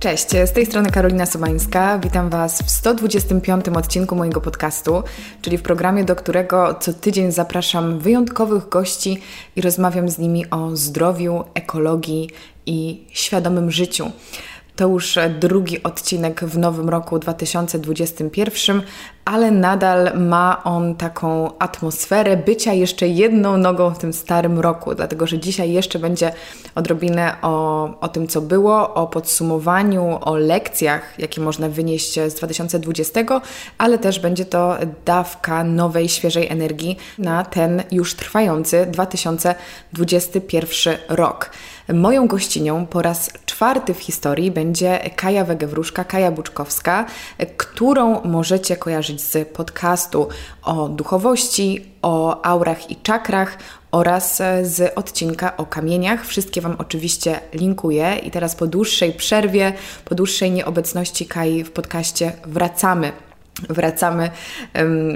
Cześć, z tej strony Karolina Sobańska. Witam Was w 125 odcinku mojego podcastu, czyli w programie, do którego co tydzień zapraszam wyjątkowych gości i rozmawiam z nimi o zdrowiu, ekologii i świadomym życiu. To już drugi odcinek w nowym roku 2021, ale nadal ma on taką atmosferę bycia jeszcze jedną nogą w tym starym roku, dlatego że dzisiaj jeszcze będzie odrobinę o, o tym, co było, o podsumowaniu, o lekcjach, jakie można wynieść z 2020, ale też będzie to dawka nowej, świeżej energii na ten już trwający 2021 rok. Moją gościnią po raz czwarty w historii będzie Kaja Wegewruszka, Kaja Buczkowska, którą możecie kojarzyć z podcastu o duchowości, o aurach i czakrach oraz z odcinka o kamieniach. Wszystkie Wam oczywiście linkuję i teraz po dłuższej przerwie, po dłuższej nieobecności Kai w podcaście wracamy Wracamy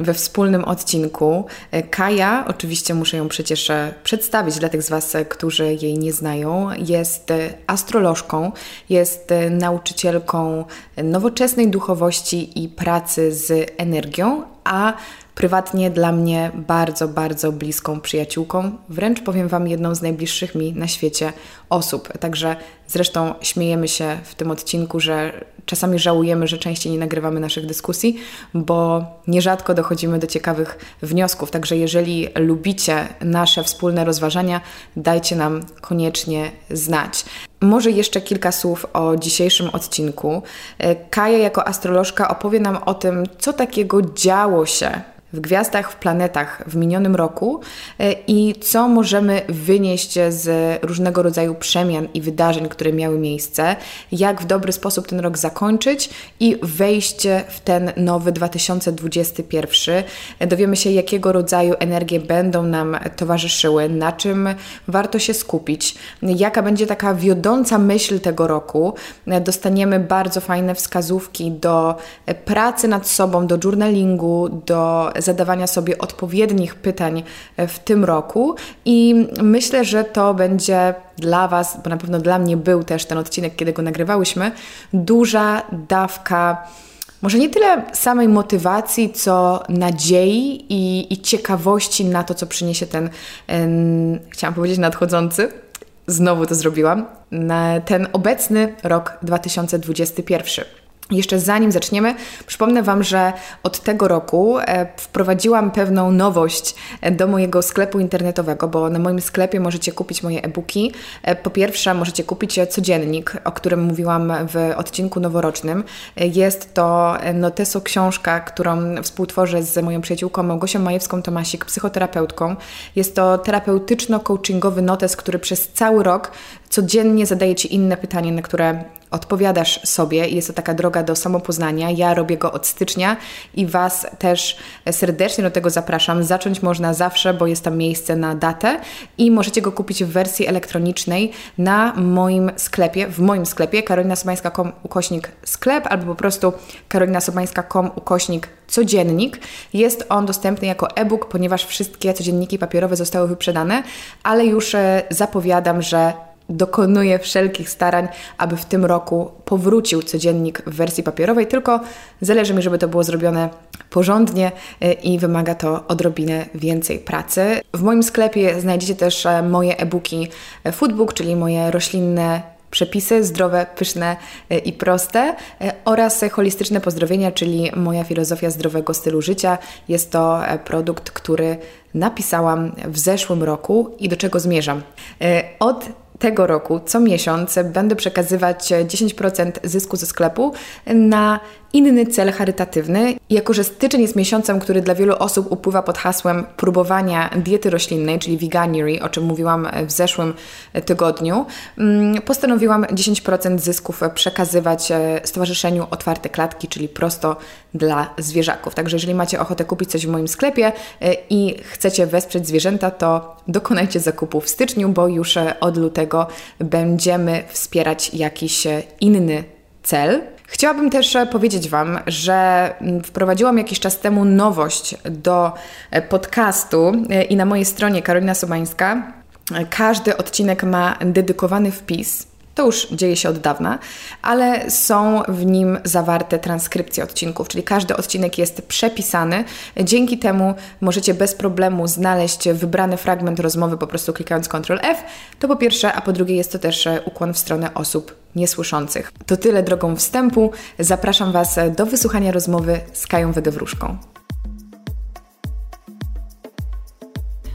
we wspólnym odcinku. Kaja, oczywiście muszę ją przecież e, przedstawić dla tych z Was, e, którzy jej nie znają, jest e, astrolożką, jest nauczycielką nowoczesnej duchowości i pracy z energią, a prywatnie dla mnie bardzo, bardzo bliską przyjaciółką, wręcz powiem Wam jedną z najbliższych mi na świecie osób. Także zresztą śmiejemy się w tym odcinku, że czasami żałujemy, że częściej nie nagrywamy naszych dyskusji, bo nierzadko dochodzimy do ciekawych wniosków. Także jeżeli lubicie nasze wspólne rozważania, dajcie nam koniecznie znać. Może jeszcze kilka słów o dzisiejszym odcinku. Kaja jako astrolożka opowie nam o tym, co takiego działo się w gwiazdach, w planetach w minionym roku e, i co możemy wynieść z różnego rodzaju przemian i wydarzeń, które miały miejsce, jak w dobry sposób ten rok zakończyć i wejść w ten nowy 2021. E, dowiemy się, jakiego rodzaju energie będą nam towarzyszyły, na czym warto się skupić, jaka będzie taka wiodąca myśl tego roku. E, dostaniemy bardzo fajne wskazówki do pracy nad sobą, do journalingu, do zadawania sobie odpowiednich pytań e, w tym roku i myślę, że to będzie dla Was, bo na pewno dla mnie był też ten odcinek, kiedy go nagrywałyśmy, duża dawka może nie tyle samej motywacji, co nadziei i, i ciekawości na to, co przyniesie ten, chciałam powiedzieć, nadchodzący. Znowu to zrobiłam. ten obecny rok 2021. Jeszcze zanim zaczniemy, przypomnę Wam, że od tego roku e, wprowadziłam pewną nowość e, do mojego sklepu internetowego, bo na moim sklepie możecie kupić moje e-booki. E, po pierwsze, możecie kupić codziennik, o którym mówiłam w odcinku noworocznym. Jest to Noteso książka, którą współtworzę z moją przyjaciółką Małgosią Majewską-Tomasik, psychoterapeutką. Jest to terapeutyczno-coachingowy notes, który przez cały rok codziennie zadaje Ci inne pytanie, na które odpowiadasz sobie jest to taka droga do samopoznania. Ja robię go od stycznia i Was też serdecznie do tego zapraszam. Zacząć można zawsze, bo jest tam miejsce na datę i możecie go kupić w wersji elektronicznej na moim sklepie, w moim sklepie karolinasobańska.com ukośnik sklep albo po prostu karolinasobańska.com ukośnik codziennik. Jest on dostępny jako e-book, ponieważ wszystkie codzienniki papierowe zostały wyprzedane, ale już e, zapowiadam, że dokonuje wszelkich starań, aby w tym roku powrócił codziennik w wersji papierowej, tylko zależy mi, żeby to było zrobione porządnie e, i wymaga to odrobinę więcej pracy. W moim sklepie znajdziecie też e, moje e-booki e, Foodbook, czyli moje roślinne przepisy zdrowe, pyszne i proste oraz holistyczne pozdrowienia, czyli moja filozofia zdrowego stylu życia. Jest to produkt, który napisałam w zeszłym roku i do czego zmierzam. Od tego roku co miesiąc będę przekazywać 10% zysku ze sklepu na inny cel charytatywny. Jako, że styczeń jest miesiącem, który dla wielu osób upływa pod hasłem próbowania diety roślinnej, czyli veganuary, o czym mówiłam w zeszłym tygodniu, mm, postanowiłam 10% zysków przekazywać e, Stowarzyszeniu Otwarte Klatki, czyli prosto dla zwierzaków. Także jeżeli macie ochotę kupić coś w moim sklepie e, i chcecie wesprzeć zwierzęta, to dokonajcie zakupu w styczniu, bo już e, od lutego będziemy wspierać jakiś inny cel. Chciałabym też e, powiedzieć Wam, że mm, wprowadziłam jakiś czas temu nowość do e, podcastu e, i na mojej stronie Karolina Sobańska każdy odcinek ma dedykowany wpis to już dzieje się od dawna, ale są w nim zawarte transkrypcje odcinków, czyli każdy odcinek jest przepisany. Dzięki temu możecie bez problemu znaleźć wybrany fragment rozmowy po prostu klikając Ctrl F. To po pierwsze, a po drugie jest to też e, ukłon w stronę osób niesłyszących. To tyle drogą wstępu. Zapraszam Was do wysłuchania rozmowy z Kają Wegewróżką.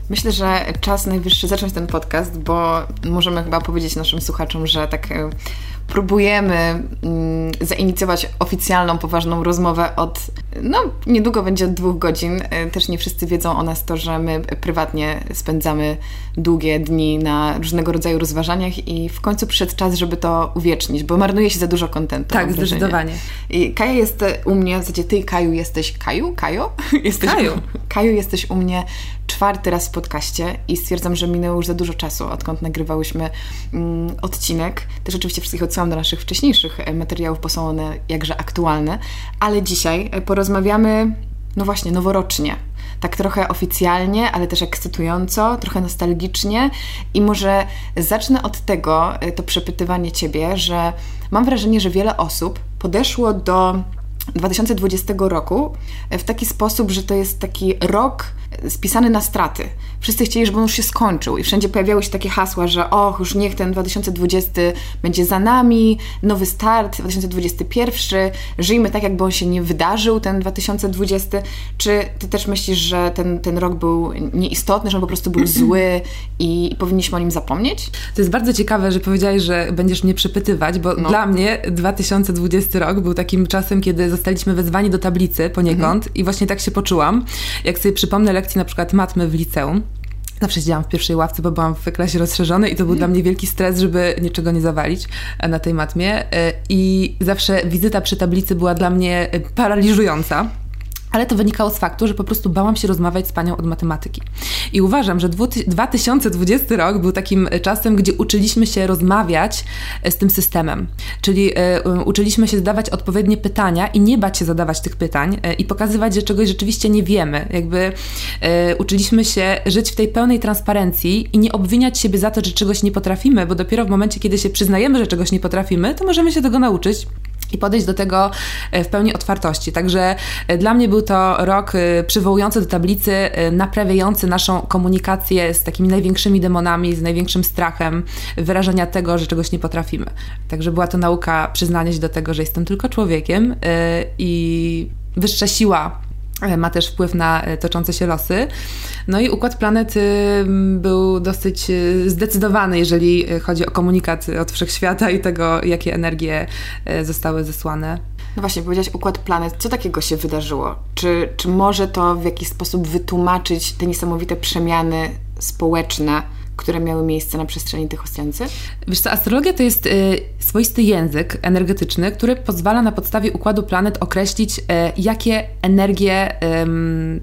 Myślę, że czas najwyższy zacząć ten podcast, bo możemy chyba powiedzieć naszym słuchaczom, że tak e, próbujemy mm, zainicjować oficjalną, poważną rozmowę od, no niedługo będzie od dwóch godzin. E, też nie wszyscy wiedzą o nas to, że my prywatnie spędzamy długie dni na różnego rodzaju rozważaniach i w końcu przyszedł czas, żeby to uwiecznić, bo marnuje się za dużo kontentu. Tak, zdecydowanie. I Kaja jest u mnie, w zasadzie ty Kaju jesteś, Kaju? Kajo? Jesteś, Kaju. Kaju jesteś u mnie czwarty raz w podcaście i stwierdzam, że minęło już za dużo czasu, odkąd nagrywałyśmy mm, odcinek. Też oczywiście wszystkich odsyłam do naszych wcześniejszych e, materiałów, bo są one jakże aktualne. Ale dzisiaj e, porozmawiamy, no właśnie, noworocznie. Tak trochę oficjalnie, ale też ekscytująco, trochę nostalgicznie. I może zacznę od tego, e, to przepytywanie Ciebie, że mam wrażenie, że wiele osób podeszło do 2020 roku w taki sposób, że to jest taki rok spisany na straty. Wszyscy chcieli, żeby on już się skończył i wszędzie pojawiały się takie hasła, że och, już niech ten 2020 będzie za nami, nowy start, 2021, żyjmy tak, jakby on się nie wydarzył, ten 2020. Czy ty też myślisz, że ten, ten rok był nieistotny, że on po prostu był zły i, i powinniśmy o nim zapomnieć? To jest bardzo ciekawe, że powiedziałeś, że będziesz mnie przepytywać, bo no. dla mnie 2020 rok był takim czasem, kiedy zostaliśmy wezwani do tablicy poniekąd mhm. i właśnie tak się poczułam. Jak sobie przypomnę lekcji na przykład matmy w liceum, Zawsze siedziałam w pierwszej ławce, bo byłam w klasie rozszerzonej i to był dla mnie wielki stres, żeby niczego nie zawalić e, na tej matmie. E, I zawsze wizyta przy tablicy była dla mnie e, paraliżująca. Ale to wynikało z faktu, że po prostu bałam się rozmawiać z panią od matematyki. I uważam, że 2020 rok był takim czasem, gdzie uczyliśmy się rozmawiać e, z tym systemem. Czyli y, uczyliśmy się zadawać odpowiednie pytania i nie bać się zadawać tych pytań i pokazywać, że czegoś rzeczywiście nie wiemy. Jakby uczyliśmy się żyć w tej pełnej transparencji i nie obwiniać siebie za to, że czegoś nie potrafimy, bo dopiero w momencie, kiedy się przyznajemy, że czegoś nie potrafimy, to możemy się tego nauczyć i podejść do tego e, w pełni otwartości. Także e, dla mnie był to rok e, przywołujący do tablicy, naprawiający naszą komunikację z takimi największymi demonami, z największym strachem wyrażenia tego, że czegoś nie potrafimy. Także była to nauka przyznania się do tego, że jestem tylko człowiekiem i wyższa siła ma też wpływ na e, toczące się losy. No i układ planet był dosyć e, zdecydowany, jeżeli chodzi o komunikat od wszechświata i tego, jakie energie zostały zesłane. No właśnie, powiedziałaś układ planet. Co takiego się wydarzyło? Czy, czy może to w jakiś sposób wytłumaczyć te niesamowite przemiany społeczne, które miały miejsce na przestrzeni tych oceancy? Wiesz co, astrologia to jest y, swoisty język energetyczny, który pozwala na podstawie układu planet określić, y, jakie energie y,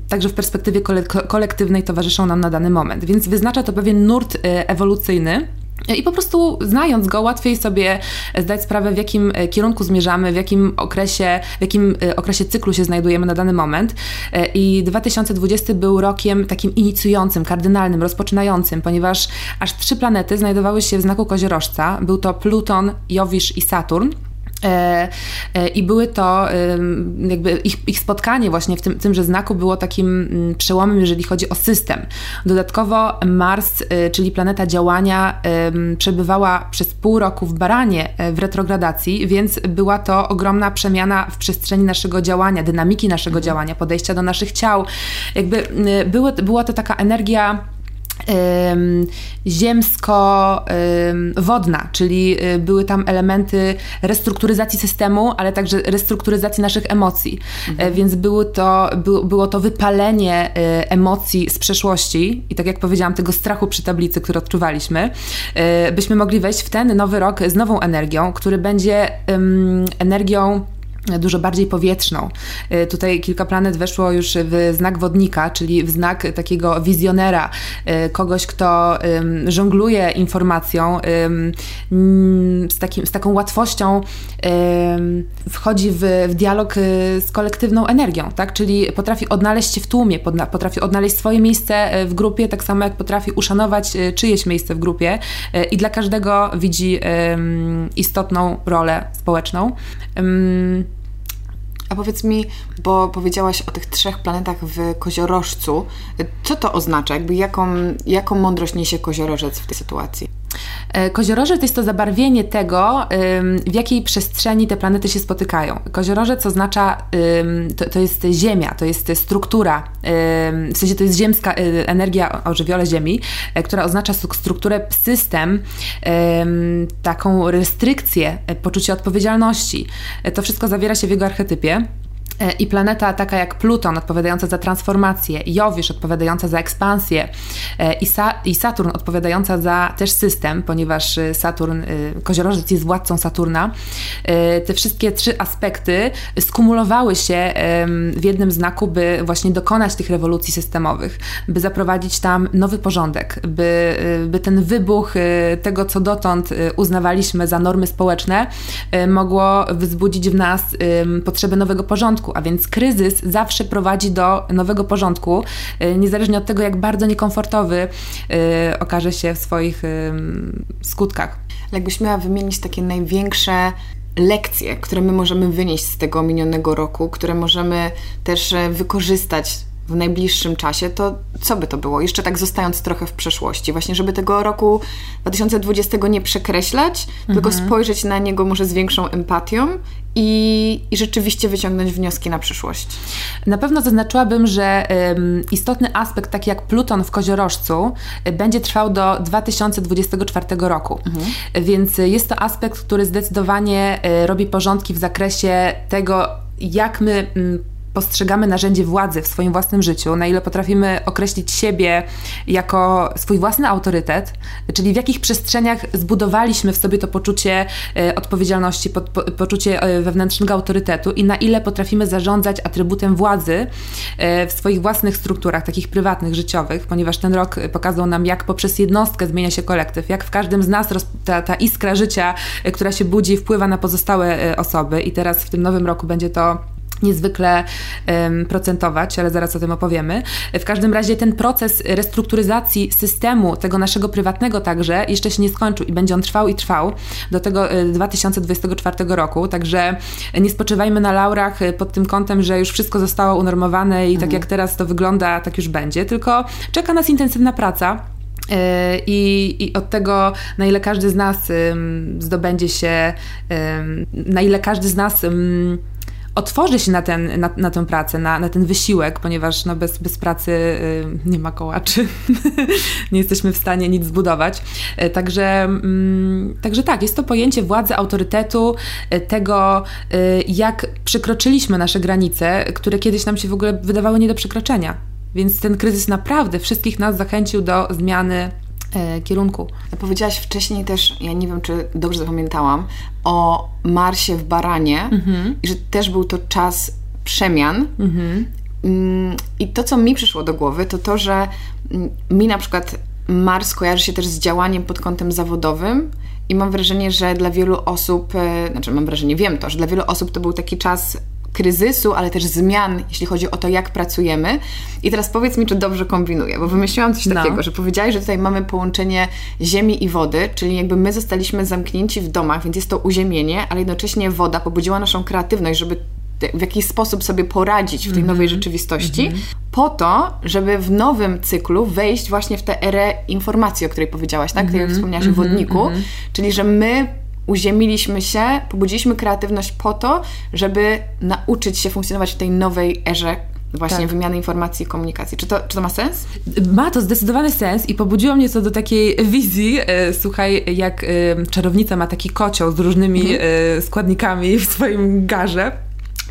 także w perspektywie kole kolektywnej towarzyszą nam na dany moment. Więc wyznacza to pewien nurt y, ewolucyjny, i po prostu znając go, łatwiej sobie zdać sprawę, w jakim e, kierunku zmierzamy, w jakim okresie, w jakim e, okresie cyklu się znajdujemy na dany moment. E, I 2020 był rokiem takim inicjującym, kardynalnym, rozpoczynającym, ponieważ aż trzy planety znajdowały się w znaku koziorożca. Był to Pluton, Jowisz i Saturn. E, e, I były to, jakby ich, ich spotkanie właśnie w tym, tymże znaku było takim mm, przełomem, jeżeli chodzi o system. Dodatkowo Mars, e, czyli planeta działania, przebywała przez pół roku w Baranie w retrogradacji, więc była to ogromna przemiana w przestrzeni naszego działania, dynamiki naszego mhm. działania, podejścia do naszych ciał. Jakby były, była to taka energia ziemsko-wodna, czyli y, były tam elementy restrukturyzacji systemu, ale także restrukturyzacji naszych emocji. Mhm. E, więc było to, było to wypalenie y, emocji z przeszłości i tak jak powiedziałam, tego strachu przy tablicy, który odczuwaliśmy, y, byśmy mogli wejść w ten nowy rok z nową energią, który będzie energią dużo bardziej powietrzną. Y, tutaj kilka planet weszło już w znak wodnika, czyli w znak takiego wizjonera, y, kogoś, kto żongluje informacją, z, takim, z taką łatwością wchodzi w, w dialog y, z kolektywną energią, tak? czyli potrafi odnaleźć się w tłumie, potrafi odnaleźć swoje miejsce w grupie, tak samo jak potrafi uszanować czyjeś miejsce w grupie i dla każdego widzi istotną rolę społeczną. A powiedz mi, bo powiedziałaś o tych trzech planetach w koziorożcu, co to oznacza? Jakby jaką, jaką mądrość niesie koziorożec w tej sytuacji? E, koziorożec jest to zabarwienie tego, w jakiej przestrzeni te planety się spotykają. Koziorożec oznacza, to, to jest Ziemia, to jest struktura, w sensie to jest ziemska y, energia o żywiole Ziemi, e, która oznacza strukturę, system, taką restrykcję, e, poczucie odpowiedzialności. To wszystko zawiera się w jego archetypie. E, i planeta taka jak Pluton odpowiadająca za transformację, Jowisz odpowiadająca za ekspansję e, i, Sa i Saturn odpowiadająca za też system, ponieważ e, Saturn, koziorożec jest władcą Saturna. Te wszystkie trzy aspekty skumulowały się w jednym znaku, by właśnie dokonać tych rewolucji systemowych, by zaprowadzić tam nowy porządek, by, by ten wybuch tego, co dotąd uznawaliśmy za normy społeczne, mogło wzbudzić w nas potrzebę nowego porządku porządku, a więc kryzys zawsze prowadzi do nowego porządku, y, niezależnie od tego, jak bardzo niekomfortowy y, okaże się w swoich skutkach. Jakbyś miała wymienić takie największe lekcje, które my możemy wynieść z tego minionego roku, które możemy też e, wykorzystać w najbliższym czasie, to co by to było? Jeszcze tak zostając trochę w przeszłości, właśnie, żeby tego roku 2020 nie przekreślać, mhm. tylko spojrzeć na niego może z większą empatią i, i rzeczywiście wyciągnąć wnioski na przyszłość. Na pewno zaznaczyłabym, że istotny aspekt, taki jak Pluton w koziorożcu, będzie trwał do 2024 roku. Mhm. Więc jest to aspekt, który zdecydowanie y, robi porządki w zakresie tego, jak my mm, postrzegamy narzędzie władzy w swoim własnym życiu, na ile potrafimy określić siebie jako swój własny autorytet, czyli w jakich przestrzeniach zbudowaliśmy w sobie to poczucie e, odpowiedzialności, po, po, poczucie e, wewnętrznego autorytetu i na ile potrafimy zarządzać atrybutem władzy e, w swoich własnych strukturach, takich prywatnych, życiowych, ponieważ ten rok pokazał nam, jak poprzez jednostkę zmienia się kolektyw, jak w każdym z nas ta, ta iskra życia, która się budzi, wpływa na pozostałe osoby. I teraz w tym nowym roku będzie to niezwykle um, procentować, ale zaraz o tym opowiemy. W każdym razie ten proces restrukturyzacji systemu, tego naszego prywatnego także, jeszcze się nie skończył i będzie on trwał i trwał do tego 2024 e, roku, także nie spoczywajmy na laurach e, pod tym kątem, że już wszystko zostało unormowane i tak mhm. tak jak teraz to wygląda, tak już będzie, tylko czeka nas intensywna praca, e, i, I, od tego, na ile każdy z nas zdobędzie się, na ile każdy z nas otworzy się na, ten, na, na tę pracę, na, na ten wysiłek, ponieważ no bez, bez pracy y, nie ma kołaczy, nie jesteśmy w stanie nic zbudować. Y, także, mm, także tak, jest to pojęcie władzy, autorytetu, y, tego, jak przekroczyliśmy nasze granice, które kiedyś nam się w ogóle wydawały nie do przekroczenia. Więc ten kryzys naprawdę wszystkich nas zachęcił do zmiany kierunku. Powiedziałaś wcześniej też, ja nie wiem, czy dobrze zapamiętałam, o Marsie w Baranie mhm. i że też był to czas przemian. Mhm. Mm, I to, co mi przyszło do głowy, to to, że mm, mi na przykład Mars kojarzy się też z działaniem pod kątem zawodowym i mam wrażenie, że dla wielu osób, e, znaczy mam wrażenie, wiem to, że dla wielu osób to był taki czas kryzysu, ale też zmian, jeśli chodzi o to, jak pracujemy. I teraz powiedz mi, czy dobrze kombinuję, bo wymyśliłam coś no. takiego, że powiedziałaś, że tutaj mamy połączenie ziemi i wody, czyli jakby my zostaliśmy zamknięci w domach, więc jest to uziemienie, ale jednocześnie woda pobudziła naszą kreatywność, żeby w jakiś sposób sobie poradzić w tej mm -hmm. nowej rzeczywistości, mm -hmm. po to, żeby w nowym cyklu wejść właśnie w tę erę informacji, o której powiedziałaś, tak? Mm -hmm. Jak wspomniałaś o mhm. wodniku, mhm. czyli że my uziemiliśmy się, pobudziliśmy kreatywność po to, żeby nauczyć się funkcjonować w tej nowej erze właśnie tak. wymiany informacji i komunikacji. Czy to, czy to ma sens? Ma to zdecydowany sens i pobudziło mnie to do takiej wizji. E, słuchaj, jak e, czarownica ma taki kocioł z różnymi mhm. E, składnikami w swoim garze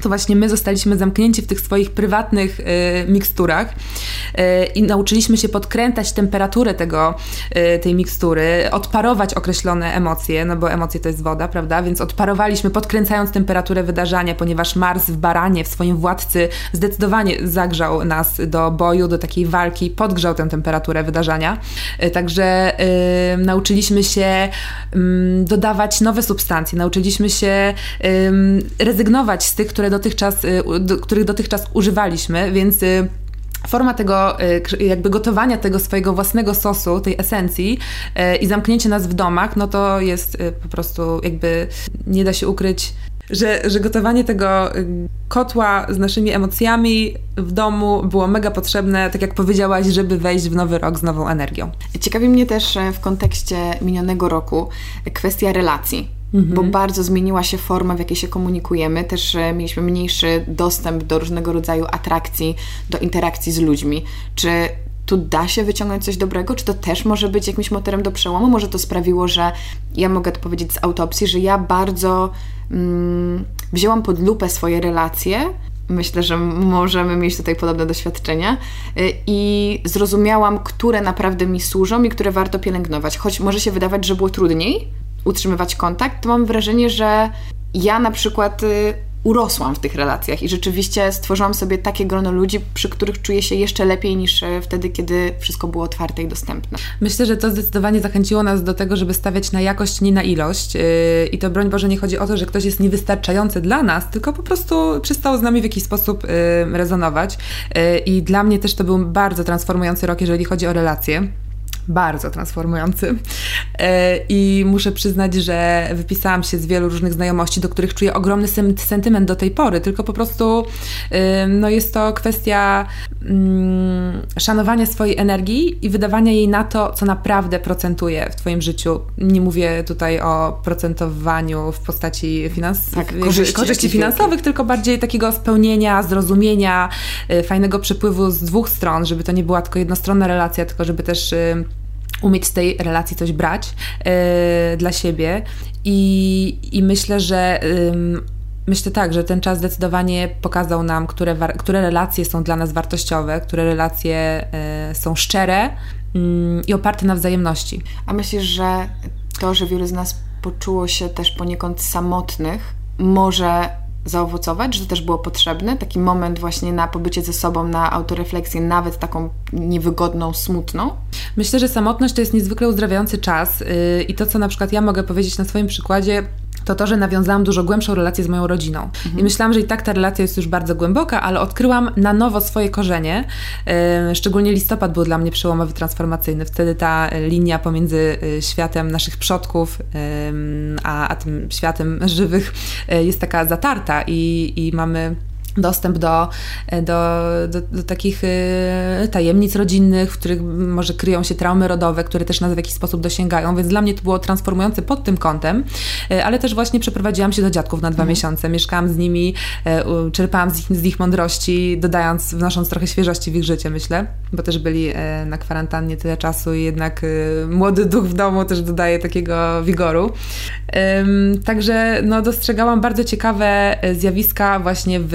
to właśnie my zostaliśmy zamknięci w tych swoich prywatnych y, miksturach y, i nauczyliśmy się podkręcać temperaturę tego, y, tej mikstury, odparować określone emocje, no bo emocje to jest woda, prawda? Więc odparowaliśmy, podkręcając temperaturę wydarzenia, ponieważ Mars w Baranie, w swoim władcy, zdecydowanie zagrzał nas do boju, do takiej walki, podgrzał tę temperaturę wydarzenia. Także nauczyliśmy się dodawać nowe substancje, nauczyliśmy się rezygnować z tych, które dotychczas, y, do, których dotychczas używaliśmy, więc y, forma tego, y, jakby gotowania tego swojego własnego sosu, tej esencji i zamknięcie nas w domach, no to jest po prostu jakby nie da się ukryć, że, że gotowanie tego kotła z naszymi emocjami w domu było mega potrzebne, tak jak powiedziałaś, żeby wejść w nowy rok z nową energią. Ciekawi mnie też e, w kontekście minionego roku kwestia relacji mhm. bo bardzo zmieniła się forma, w jakiej się komunikujemy. Też mieliśmy mniejszy dostęp do różnego rodzaju atrakcji, do interakcji z ludźmi. Czy tu da się wyciągnąć coś dobrego? Czy to też może być jakimś motorem do przełomu? Może to sprawiło, że ja mogę to powiedzieć z autopsji, że ja bardzo mm, wzięłam pod lupę swoje relacje. Myślę, że możemy mieć tutaj podobne doświadczenia y, i zrozumiałam, które naprawdę mi służą i które warto pielęgnować. Choć może się wydawać, że było trudniej, utrzymywać kontakt, to mam wrażenie, że ja na przykład y, urosłam w tych relacjach i rzeczywiście stworzyłam sobie takie grono ludzi, przy których czuję się jeszcze lepiej niż e, wtedy, kiedy wszystko było otwarte i dostępne. Myślę, że to zdecydowanie zachęciło nas do tego, żeby stawiać na jakość, nie na ilość. Yy, I to broń Boże nie chodzi o to, że ktoś jest niewystarczający dla nas, tylko po prostu przestał z nami w jakiś sposób rezonować. I dla mnie też to był bardzo transformujący rok, jeżeli chodzi o relacje bardzo transformujący. E, I muszę przyznać, że wypisałam się z wielu różnych znajomości, do których czuję ogromny sentyment do tej pory, tylko po prostu no jest to kwestia mm, szanowania swojej energii i wydawania jej na to, co naprawdę procentuje w Twoim życiu. Nie mówię tutaj o procentowaniu w postaci finans tak, korzyści, korzyści finansowych, tylko bardziej takiego spełnienia, zrozumienia, y, fajnego przepływu z dwóch stron, żeby to nie była tylko jednostronna relacja, tylko żeby też umieć z tej relacji coś brać yy, dla siebie i, i myślę, że yy, Myślę tak, że ten czas zdecydowanie pokazał nam, które, które relacje są dla nas wartościowe, które relacje y, są szczere y, i oparte na wzajemności. A myślisz, że to, że wielu z nas poczuło się też poniekąd samotnych, może zaowocować, że to też było potrzebne, taki moment właśnie na pobycie ze sobą, na autorefleksję, nawet taką niewygodną, smutną? Myślę, że samotność to jest niezwykle uzdrawiający czas yy, i to, co na przykład ja mogę powiedzieć na swoim przykładzie, to to, że nawiązałam dużo głębszą relację z moją rodziną. Mhm. I myślałam, że i tak ta relacja jest już bardzo głęboka, ale odkryłam na nowo swoje korzenie. Szczególnie listopad był dla mnie przełomowy, transformacyjny. Wtedy ta linia pomiędzy y, światem naszych przodków a, a tym światem żywych yy, jest taka zatarta i, i mamy dostęp do, do, do, do, takich y, tajemnic rodzinnych, w których może kryją się traumy rodowe, które też nas w jakiś sposób dosięgają, więc dla mnie to było transformujące pod tym kątem, y, ale też właśnie przeprowadziłam się do dziadków na dwa mhm. miesiące, mieszkałam z nimi, czerpałam z ich, z ich mądrości, dodając, wnosząc trochę świeżości w ich życie, myślę, bo też byli na kwarantannie tyle czasu i jednak młody duch w domu też dodaje takiego wigoru. Także no, dostrzegałam bardzo ciekawe zjawiska właśnie w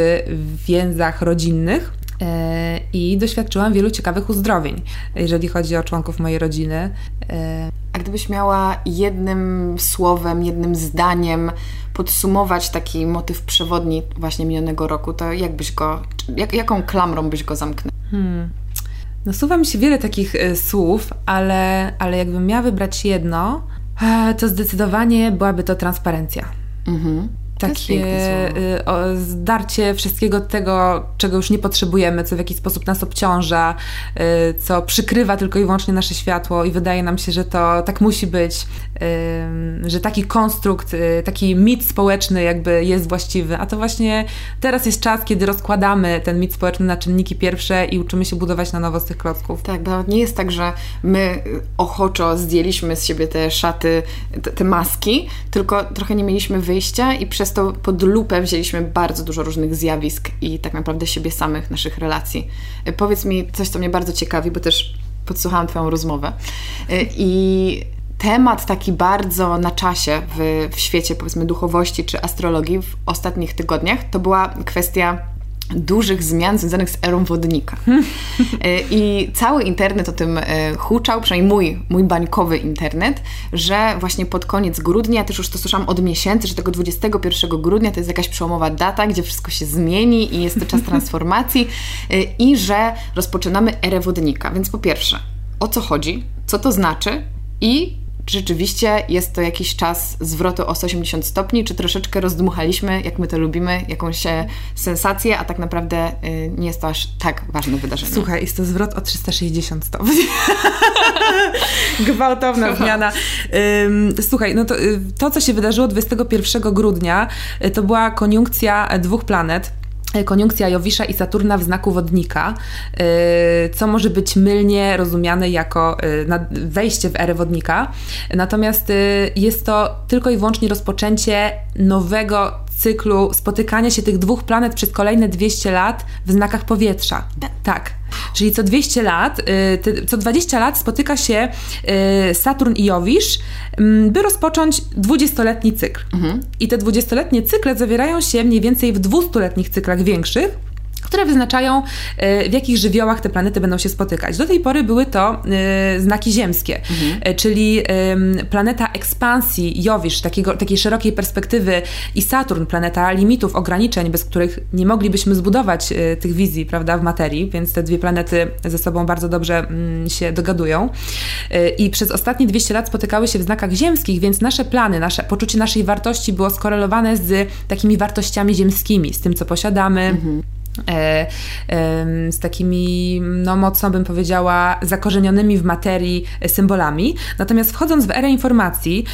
więzach rodzinnych. E, I doświadczyłam wielu ciekawych uzdrowień, jeżeli chodzi o członków mojej rodziny. E, A gdybyś miała jednym słowem, jednym zdaniem podsumować taki motyw przewodni właśnie minionego roku, to jak byś go, jak, jaką klamrą byś go zamknęła? Hmm. Nasuwa mi się wiele takich y, słów, ale, ale jakbym miała wybrać jedno, to zdecydowanie byłaby to transparencja. Mhm takie y, zdarcie wszystkiego tego, czego już nie potrzebujemy, co w jakiś sposób nas obciąża, y, co przykrywa tylko i wyłącznie nasze światło i wydaje nam się, że to tak musi być, y, że taki konstrukt, taki mit społeczny jakby jest właściwy, a to właśnie teraz jest czas, kiedy rozkładamy ten mit społeczny na czynniki pierwsze i uczymy się budować na nowo z tych klocków. Tak, bo nie jest tak, że my ochoczo zdjęliśmy z siebie te szaty, te, te maski, tylko trochę nie mieliśmy wyjścia i przez przez to pod lupę wzięliśmy bardzo dużo różnych zjawisk i tak naprawdę siebie samych, naszych relacji. E, powiedz mi coś, co mnie bardzo ciekawi, bo też podsłuchałam Twoją rozmowę. E, I temat taki bardzo na czasie w, w świecie, powiedzmy, duchowości czy astrologii w ostatnich tygodniach, to była kwestia dużych zmian związanych z erą wodnika. E, I cały internet o tym e, huczał, przynajmniej mój, mój bańkowy internet, że właśnie pod koniec grudnia, też już to słyszałam od miesięcy, że tego 21 grudnia to jest jakaś przełomowa data, gdzie wszystko się zmieni i jest to czas transformacji e, i że rozpoczynamy erę wodnika. Więc po pierwsze, o co chodzi, co to znaczy i rzeczywiście jest to jakiś czas zwrotu o 180 stopni, czy troszeczkę rozdmuchaliśmy, jak my to lubimy, jakąś sensację, a tak naprawdę y, nie jest to aż tak ważne wydarzenie. Słuchaj, jest to zwrot o 360 stopni. Gwałtowna zmiana. Słuchaj, no to, y, to, co się wydarzyło 21 grudnia, y, to była koniunkcja dwóch planet koniunkcja Jowisza i Saturna w znaku wodnika, y, co może być mylnie rozumiane jako y, wejście w erę wodnika. Natomiast jest to tylko i wyłącznie rozpoczęcie nowego cyklu spotykania się tych dwóch planet przez kolejne 200 lat w znakach powietrza. Tak. Czyli co 200 lat, y, co 20 lat spotyka się y, Saturn i Jowisz, mm, by rozpocząć 20-letni cykl. Mhm. I te 20-letnie cykle zawierają się mniej więcej w 200-letnich cyklach większych które wyznaczają, e, w jakich żywiołach te planety będą się spotykać. Do tej pory były to e, znaki ziemskie, mhm. E, czyli planeta ekspansji, Jowisz, takiego, takiej szerokiej perspektywy i Saturn, planeta limitów, ograniczeń, bez których nie moglibyśmy zbudować tych wizji, prawda, w materii, więc te dwie planety ze sobą bardzo dobrze mm, się dogadują. I przez ostatnie 200 lat spotykały się w znakach ziemskich, więc nasze plany, nasze poczucie naszej wartości było skorelowane z takimi wartościami ziemskimi, z tym, co posiadamy. Mhm z takimi, no mocno bym powiedziała, zakorzenionymi w materii symbolami. Natomiast wchodząc w erę informacji,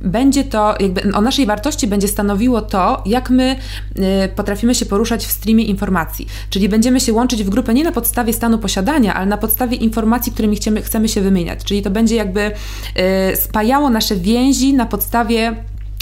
będzie to, jakby o naszej wartości będzie stanowiło to, jak my e, potrafimy się poruszać w streamie informacji. Czyli będziemy się łączyć w grupę nie na podstawie stanu posiadania, ale na podstawie informacji, którymi chcemy, chcemy się wymieniać. Czyli to będzie jakby e, spajało nasze więzi na podstawie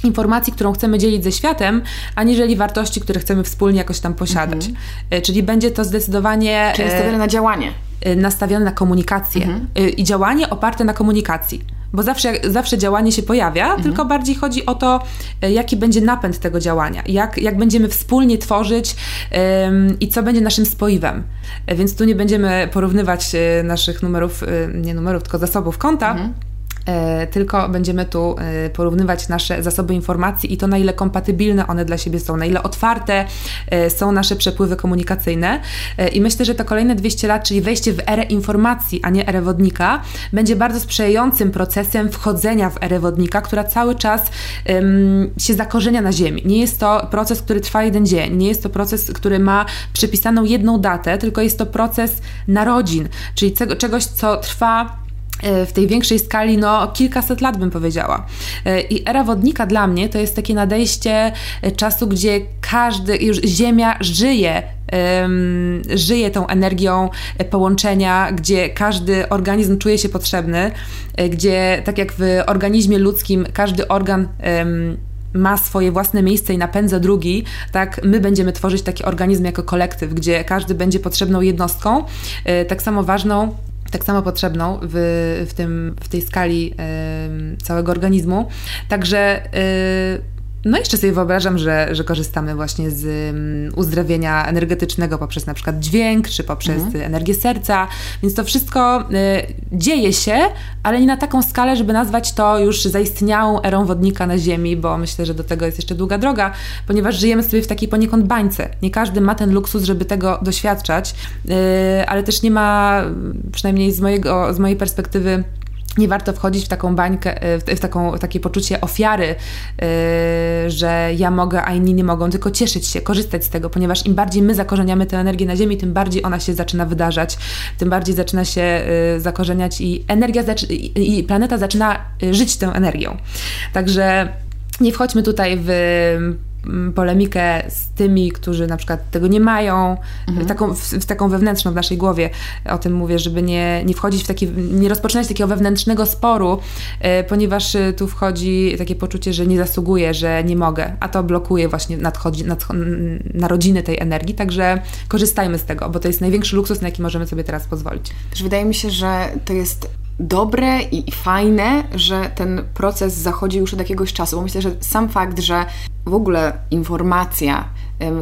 informacji, którą chcemy dzielić ze światem, aniżeli wartości, które chcemy wspólnie jakoś tam posiadać. Mhm. Czyli będzie to zdecydowanie... Czyli nastawione na działanie. E, nastawione na komunikację. Mhm. E, I działanie oparte na komunikacji. Bo zawsze, zawsze działanie się pojawia, mhm. tylko bardziej chodzi o to, jaki będzie napęd tego działania, jak, jak będziemy wspólnie tworzyć um, i co będzie naszym spoiwem. Więc tu nie będziemy porównywać naszych numerów, nie numerów, tylko zasobów konta, mhm E, tylko będziemy tu e, porównywać nasze zasoby informacji i to, na ile kompatybilne one dla siebie są, na ile otwarte e, są nasze przepływy komunikacyjne. I myślę, że to kolejne 200 lat, czyli wejście w erę informacji, a nie erę wodnika, będzie bardzo sprzyjającym procesem wchodzenia w erę wodnika, która cały czas um, się zakorzenia na Ziemi. Nie jest to proces, który trwa jeden dzień, nie jest to proces, który ma przypisaną jedną datę, tylko jest to proces narodzin, czyli czegoś, co trwa E, w tej większej skali, no kilkaset lat bym powiedziała. E, I era wodnika dla mnie to jest takie nadejście e, czasu, gdzie każdy, już Ziemia żyje żyje tą energią połączenia, gdzie każdy organizm czuje się potrzebny, gdzie tak jak w organizmie ludzkim każdy organ ma swoje własne miejsce i napędza drugi, tak my będziemy tworzyć taki organizm jako kolektyw, gdzie każdy będzie potrzebną jednostką, tak samo ważną tak samo potrzebną w, w, tym, w tej skali y, całego organizmu. Także y, no jeszcze sobie wyobrażam, że, że korzystamy właśnie z um, uzdrawienia energetycznego poprzez na przykład dźwięk, czy poprzez mhm. energię serca, więc to wszystko y, dzieje się, ale nie na taką skalę, żeby nazwać to już zaistniałą erą wodnika na Ziemi, bo myślę, że do tego jest jeszcze długa droga, ponieważ żyjemy sobie w takiej poniekąd bańce. Nie każdy ma ten luksus, żeby tego doświadczać, y, ale też nie ma, przynajmniej z, mojego, z mojej perspektywy, nie warto wchodzić w taką bańkę, e, w, taką, w takie poczucie ofiary, yy, że ja mogę, a inni nie mogą, tylko cieszyć się, korzystać z tego, ponieważ im bardziej my zakorzeniamy tę energię na Ziemi, tym bardziej ona się zaczyna wydarzać, tym bardziej zaczyna się yy, zakorzeniać i energia, i, planeta zaczyna żyć tą energią. Także nie wchodźmy tutaj w polemikę z tymi, którzy na przykład tego nie mają, mhm. taką, w, w, taką wewnętrzną w naszej głowie o tym mówię, żeby nie, nie wchodzić w taki, nie rozpoczynać takiego wewnętrznego sporu, e, ponieważ e, tu wchodzi takie poczucie, że nie zasługuję, że nie mogę, a to blokuje właśnie nadchodzi, nadcho, narodziny tej energii, także korzystajmy z tego, bo to jest największy luksus, na jaki możemy sobie teraz pozwolić. Też wydaje mi się, że to jest dobre i, i fajne, że ten proces zachodzi już od jakiegoś czasu, bo myślę, że sam fakt, że w ogóle informacja,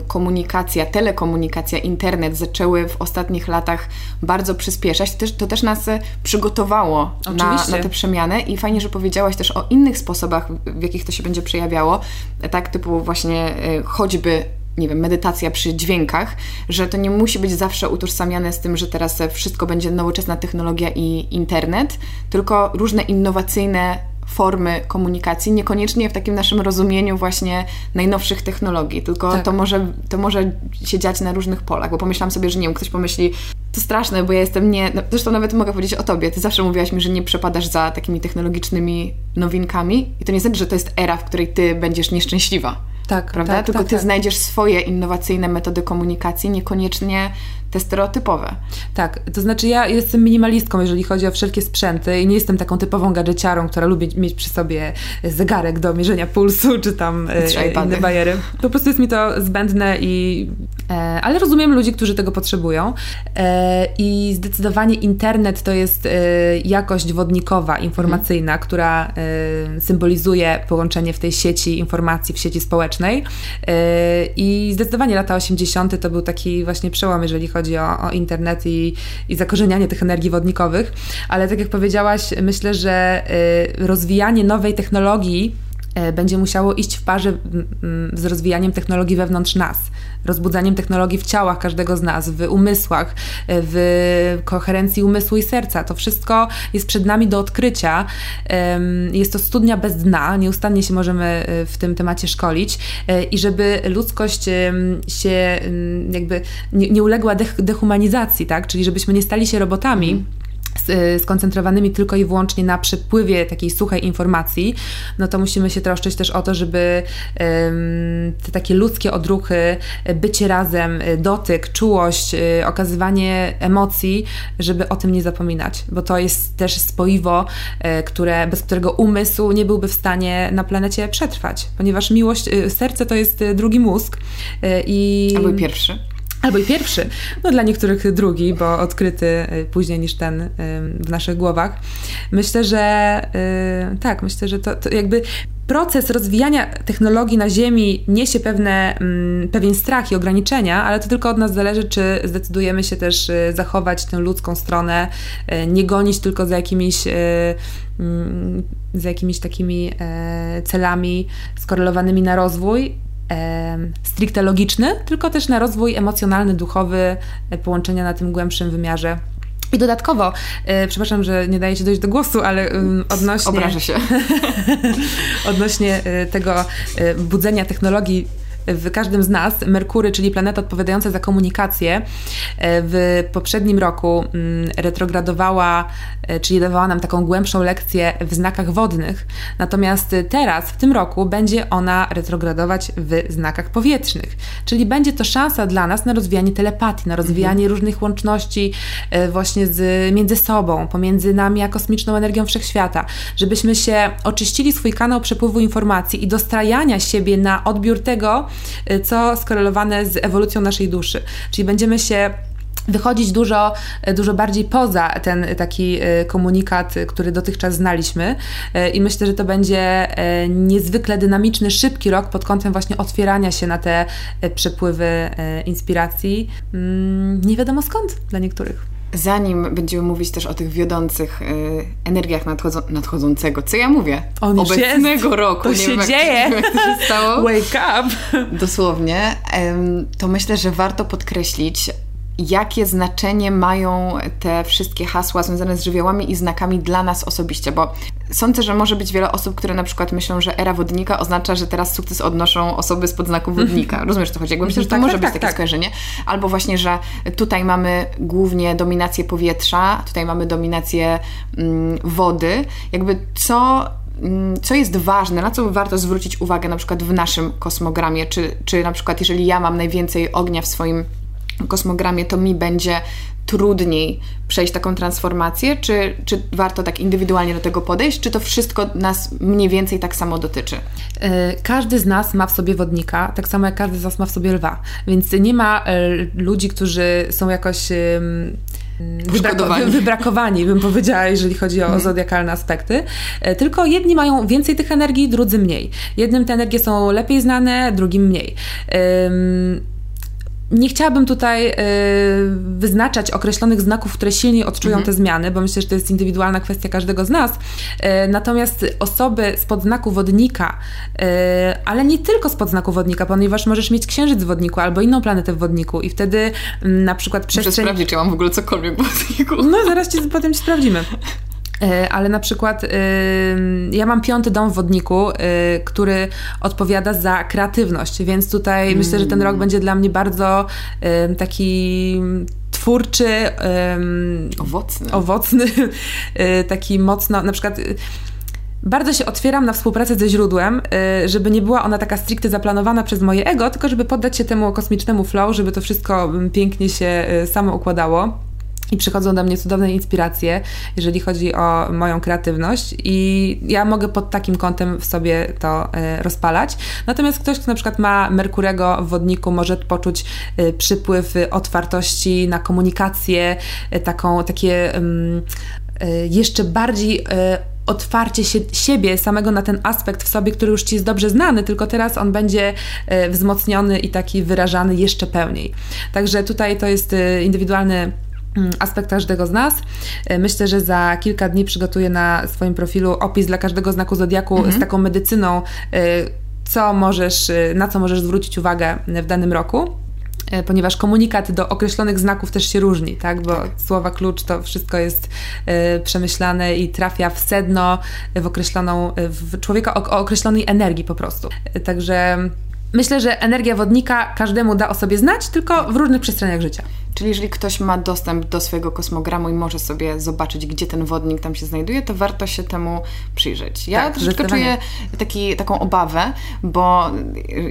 komunikacja, telekomunikacja, internet zaczęły w ostatnich latach bardzo przyspieszać, to też, to też nas przygotowało na, na tę przemianę i fajnie, że powiedziałaś też o innych sposobach, w jakich to się będzie przejawiało, tak typu właśnie e, choćby nie wiem, medytacja przy dźwiękach, że to nie musi być zawsze utożsamiane z tym, że teraz wszystko będzie nowoczesna technologia i internet, tylko różne innowacyjne formy komunikacji, niekoniecznie w takim naszym rozumieniu właśnie najnowszych technologii, tylko tak. to, może, to może się dziać na różnych polach, bo pomyślałam sobie, że nie wiem, ktoś pomyśli, to straszne, bo ja jestem nie, no, zresztą nawet mogę powiedzieć o Tobie, Ty zawsze mówiłaś mi, że nie przepadasz za takimi technologicznymi nowinkami i to nie znaczy, że to jest era, w której Ty będziesz nieszczęśliwa. Tak, prawda? Tak, Tylko tak, ty tak. znajdziesz swoje innowacyjne metody komunikacji, niekoniecznie te stereotypowe. Tak, to znaczy ja jestem minimalistką, jeżeli chodzi o wszelkie sprzęty i nie jestem taką typową gadżeciarą, która lubi mieć przy sobie zegarek do mierzenia pulsu, czy tam e, inne bajery. Po prostu jest mi to zbędne i... E, ale rozumiem ludzi, którzy tego potrzebują e, i zdecydowanie internet to jest e, jakość wodnikowa, informacyjna, hmm. która symbolizuje połączenie w tej sieci informacji, w sieci społecznej i zdecydowanie lata 80. to był taki właśnie przełom, jeżeli chodzi o, o internet i, i zakorzenianie tych energii wodnikowych, ale tak jak powiedziałaś, myślę, że rozwijanie nowej technologii będzie musiało iść w parze z rozwijaniem technologii wewnątrz nas, rozbudzaniem technologii w ciałach każdego z nas, w umysłach, y, w koherencji umysłu i serca. To wszystko jest przed nami do odkrycia. Jest to studnia bez dna, nieustannie się możemy w tym temacie szkolić i żeby ludzkość się jakby nie, uległa dehumanizacji, tak? czyli żebyśmy nie stali się robotami. Mm skoncentrowanymi tylko i wyłącznie na przepływie takiej suchej informacji, no to musimy się troszczyć też o to, żeby te takie ludzkie odruchy, bycie razem, dotyk, czułość, y, okazywanie emocji, żeby o tym nie zapominać, bo to jest też spoiwo, y, które, bez którego umysł nie byłby w stanie na planecie przetrwać, ponieważ miłość, y, serce to jest drugi mózg i... Albo pierwszy. Albo i pierwszy, no dla niektórych drugi, bo odkryty y, później niż ten y, w naszych głowach. Myślę, że y, tak, myślę, że to, to jakby proces rozwijania technologii na Ziemi niesie pewne, mm, pewien strach i ograniczenia, ale to tylko od nas zależy, czy zdecydujemy się też zachować tę ludzką stronę, nie gonić tylko za jakimiś mm, za jakimiś takimi e, celami skorelowanymi na rozwój, stricte logiczny, tylko też na rozwój emocjonalny, duchowy, e, połączenia na tym głębszym wymiarze. I dodatkowo, e, przepraszam, że nie daję Ci dojść do głosu, ale odnośnie... Obrażę się. odnośnie e, tego budzenia technologii w każdym z nas Merkury, czyli planeta odpowiadająca za komunikację, e, w poprzednim roku mm, retrogradowała, e, czyli dawała nam taką głębszą lekcję w znakach wodnych. Natomiast teraz, w tym roku, będzie ona retrogradować w znakach powietrznych. Czyli będzie to szansa dla nas na rozwijanie telepatii, na rozwijanie mhm. różnych łączności e, właśnie z, między sobą, pomiędzy nami a kosmiczną energią wszechświata, żebyśmy się oczyścili swój kanał przepływu informacji i dostrajania siebie na odbiór tego, co skorelowane z ewolucją naszej duszy. Czyli będziemy się wychodzić dużo, y, dużo bardziej poza ten taki y, komunikat, który dotychczas znaliśmy i myślę, że to będzie niezwykle dynamiczny, szybki rok pod kątem właśnie otwierania się na te przepływy inspiracji. Mm, nie wiadomo skąd dla niektórych zanim będziemy mówić też o tych wiodących y, energiach nadchodzą, nadchodzącego, co ja mówię? On obecnego jest. roku. To nie się wiem, dzieje. Jak, jak to się stało. Wake up. Dosłownie. to myślę, że warto podkreślić, jakie znaczenie mają te wszystkie hasła związane z żywiołami i znakami dla nas osobiście, bo sądzę, że może być wiele osób, które na przykład myślą, że era wodnika oznacza, że teraz sukces odnoszą osoby spod znaku wodnika. Rozumiesz, co chodzi? Jakby myślę, że to tak, może tak, być tak, takie tak. skojarzenie. Albo właśnie, że tutaj mamy głównie dominację powietrza, tutaj mamy dominację mm, wody. Jakby co mm, co jest ważne, na co warto zwrócić uwagę na przykład w naszym kosmogramie, czy, czy na przykład jeżeli ja mam najwięcej ognia w swoim kosmogramie, to mi będzie trudniej przejść taką transformację, czy, czy warto tak indywidualnie do tego podejść, czy to wszystko nas mniej więcej tak samo dotyczy? E, każdy z nas ma w sobie wodnika, tak samo jak każdy z nas ma w sobie lwa, więc nie ma e, ludzi, którzy są jakoś wybrakowani. wybrakowani, bym powiedziała, jeżeli chodzi o mm. zodiakalne aspekty. E, tylko jedni mają więcej tych energii, drudzy mniej. Jednym te energie są lepiej znane, drugim mniej. Nie chciałabym tutaj y, wyznaczać określonych znaków, które silniej odczują mhm. te zmiany, bo myślę, że to jest indywidualna kwestia każdego z nas. Y, natomiast osoby spod znaku wodnika, y, ale nie tylko spod znaku wodnika, ponieważ możesz mieć księżyc w wodniku albo inną planetę w wodniku i wtedy mm, na przykład przestrzeń... Muszę sprawdzić, czy ja mam w ogóle cokolwiek w wodniku. No, zaraz ci, potem ci sprawdzimy. E, ale na przykład y, ja mam piąty dom w wodniku, y, który odpowiada za kreatywność, więc tutaj mm. myślę, że ten rok będzie dla mnie bardzo taki twórczy, owocny, owocny taki mocno, na przykład bardzo się otwieram na współpracę ze źródłem, żeby nie była ona taka stricte zaplanowana przez moje ego, tylko żeby poddać się temu kosmicznemu flow, żeby to wszystko pięknie się samo układało i przychodzą do mnie cudowne inspiracje, jeżeli chodzi o moją kreatywność i ja mogę pod takim kątem w sobie to y, rozpalać. Natomiast ktoś, kto na przykład ma Merkurego w wodniku, może poczuć y, przypływ otwartości na komunikację, y, taką, takie jeszcze bardziej otwarcie się, siebie samego na ten aspekt w sobie, który już Ci jest dobrze znany, tylko teraz on będzie wzmocniony i taki wyrażany jeszcze pełniej. Także tutaj to jest indywidualny Mm, aspekt każdego z nas. E, myślę, że za kilka dni przygotuję na swoim profilu opis dla każdego znaku zodiaku mhm. z taką medycyną, e, co możesz, e, na co możesz zwrócić uwagę w danym roku ponieważ komunikat do określonych znaków też się różni, tak? Bo tak. słowa klucz to wszystko jest przemyślane i trafia w sedno, w określoną, w człowieka o, o określonej energii po prostu. Także myślę, że energia wodnika każdemu da o sobie znać, tylko w różnych przestrzeniach życia. Czyli jeżeli ktoś ma dostęp do swojego kosmogramu i może sobie zobaczyć, gdzie ten wodnik tam się znajduje, to warto się temu przyjrzeć. Ja tak, troszeczkę czuję taki, taką obawę, bo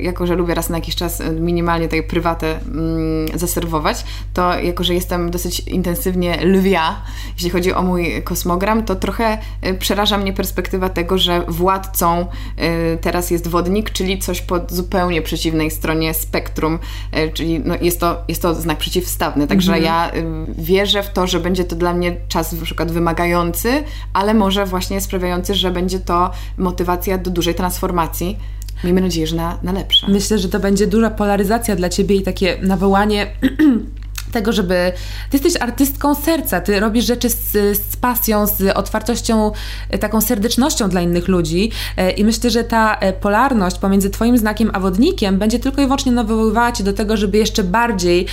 jako, że lubię raz na jakiś czas minimalnie tej prywatę mm, zaserwować, to jako, że jestem dosyć intensywnie lwia, jeśli chodzi o mój kosmogram, to trochę y, przeraża mnie perspektywa tego, że władcą y, teraz jest wodnik, czyli coś po zupełnie przeciwnej stronie spektrum, y, czyli no jest, to, jest to znak przeciwstawny Także mhm. ja y, wierzę w to, że będzie to dla mnie czas na przykład wymagający, ale może właśnie sprawiający, że będzie to motywacja do dużej transformacji. Miejmy nadzieję, że na, na lepsze. Myślę, że to będzie duża polaryzacja dla ciebie i takie nawołanie tego, żeby ty jesteś artystką serca, ty robisz rzeczy z, z, pasją, z otwartością, e, taką serdecznością dla innych ludzi e, i myślę, że ta e, polarność pomiędzy twoim znakiem a wodnikiem będzie tylko i wyłącznie nawoływała cię do tego, żeby jeszcze bardziej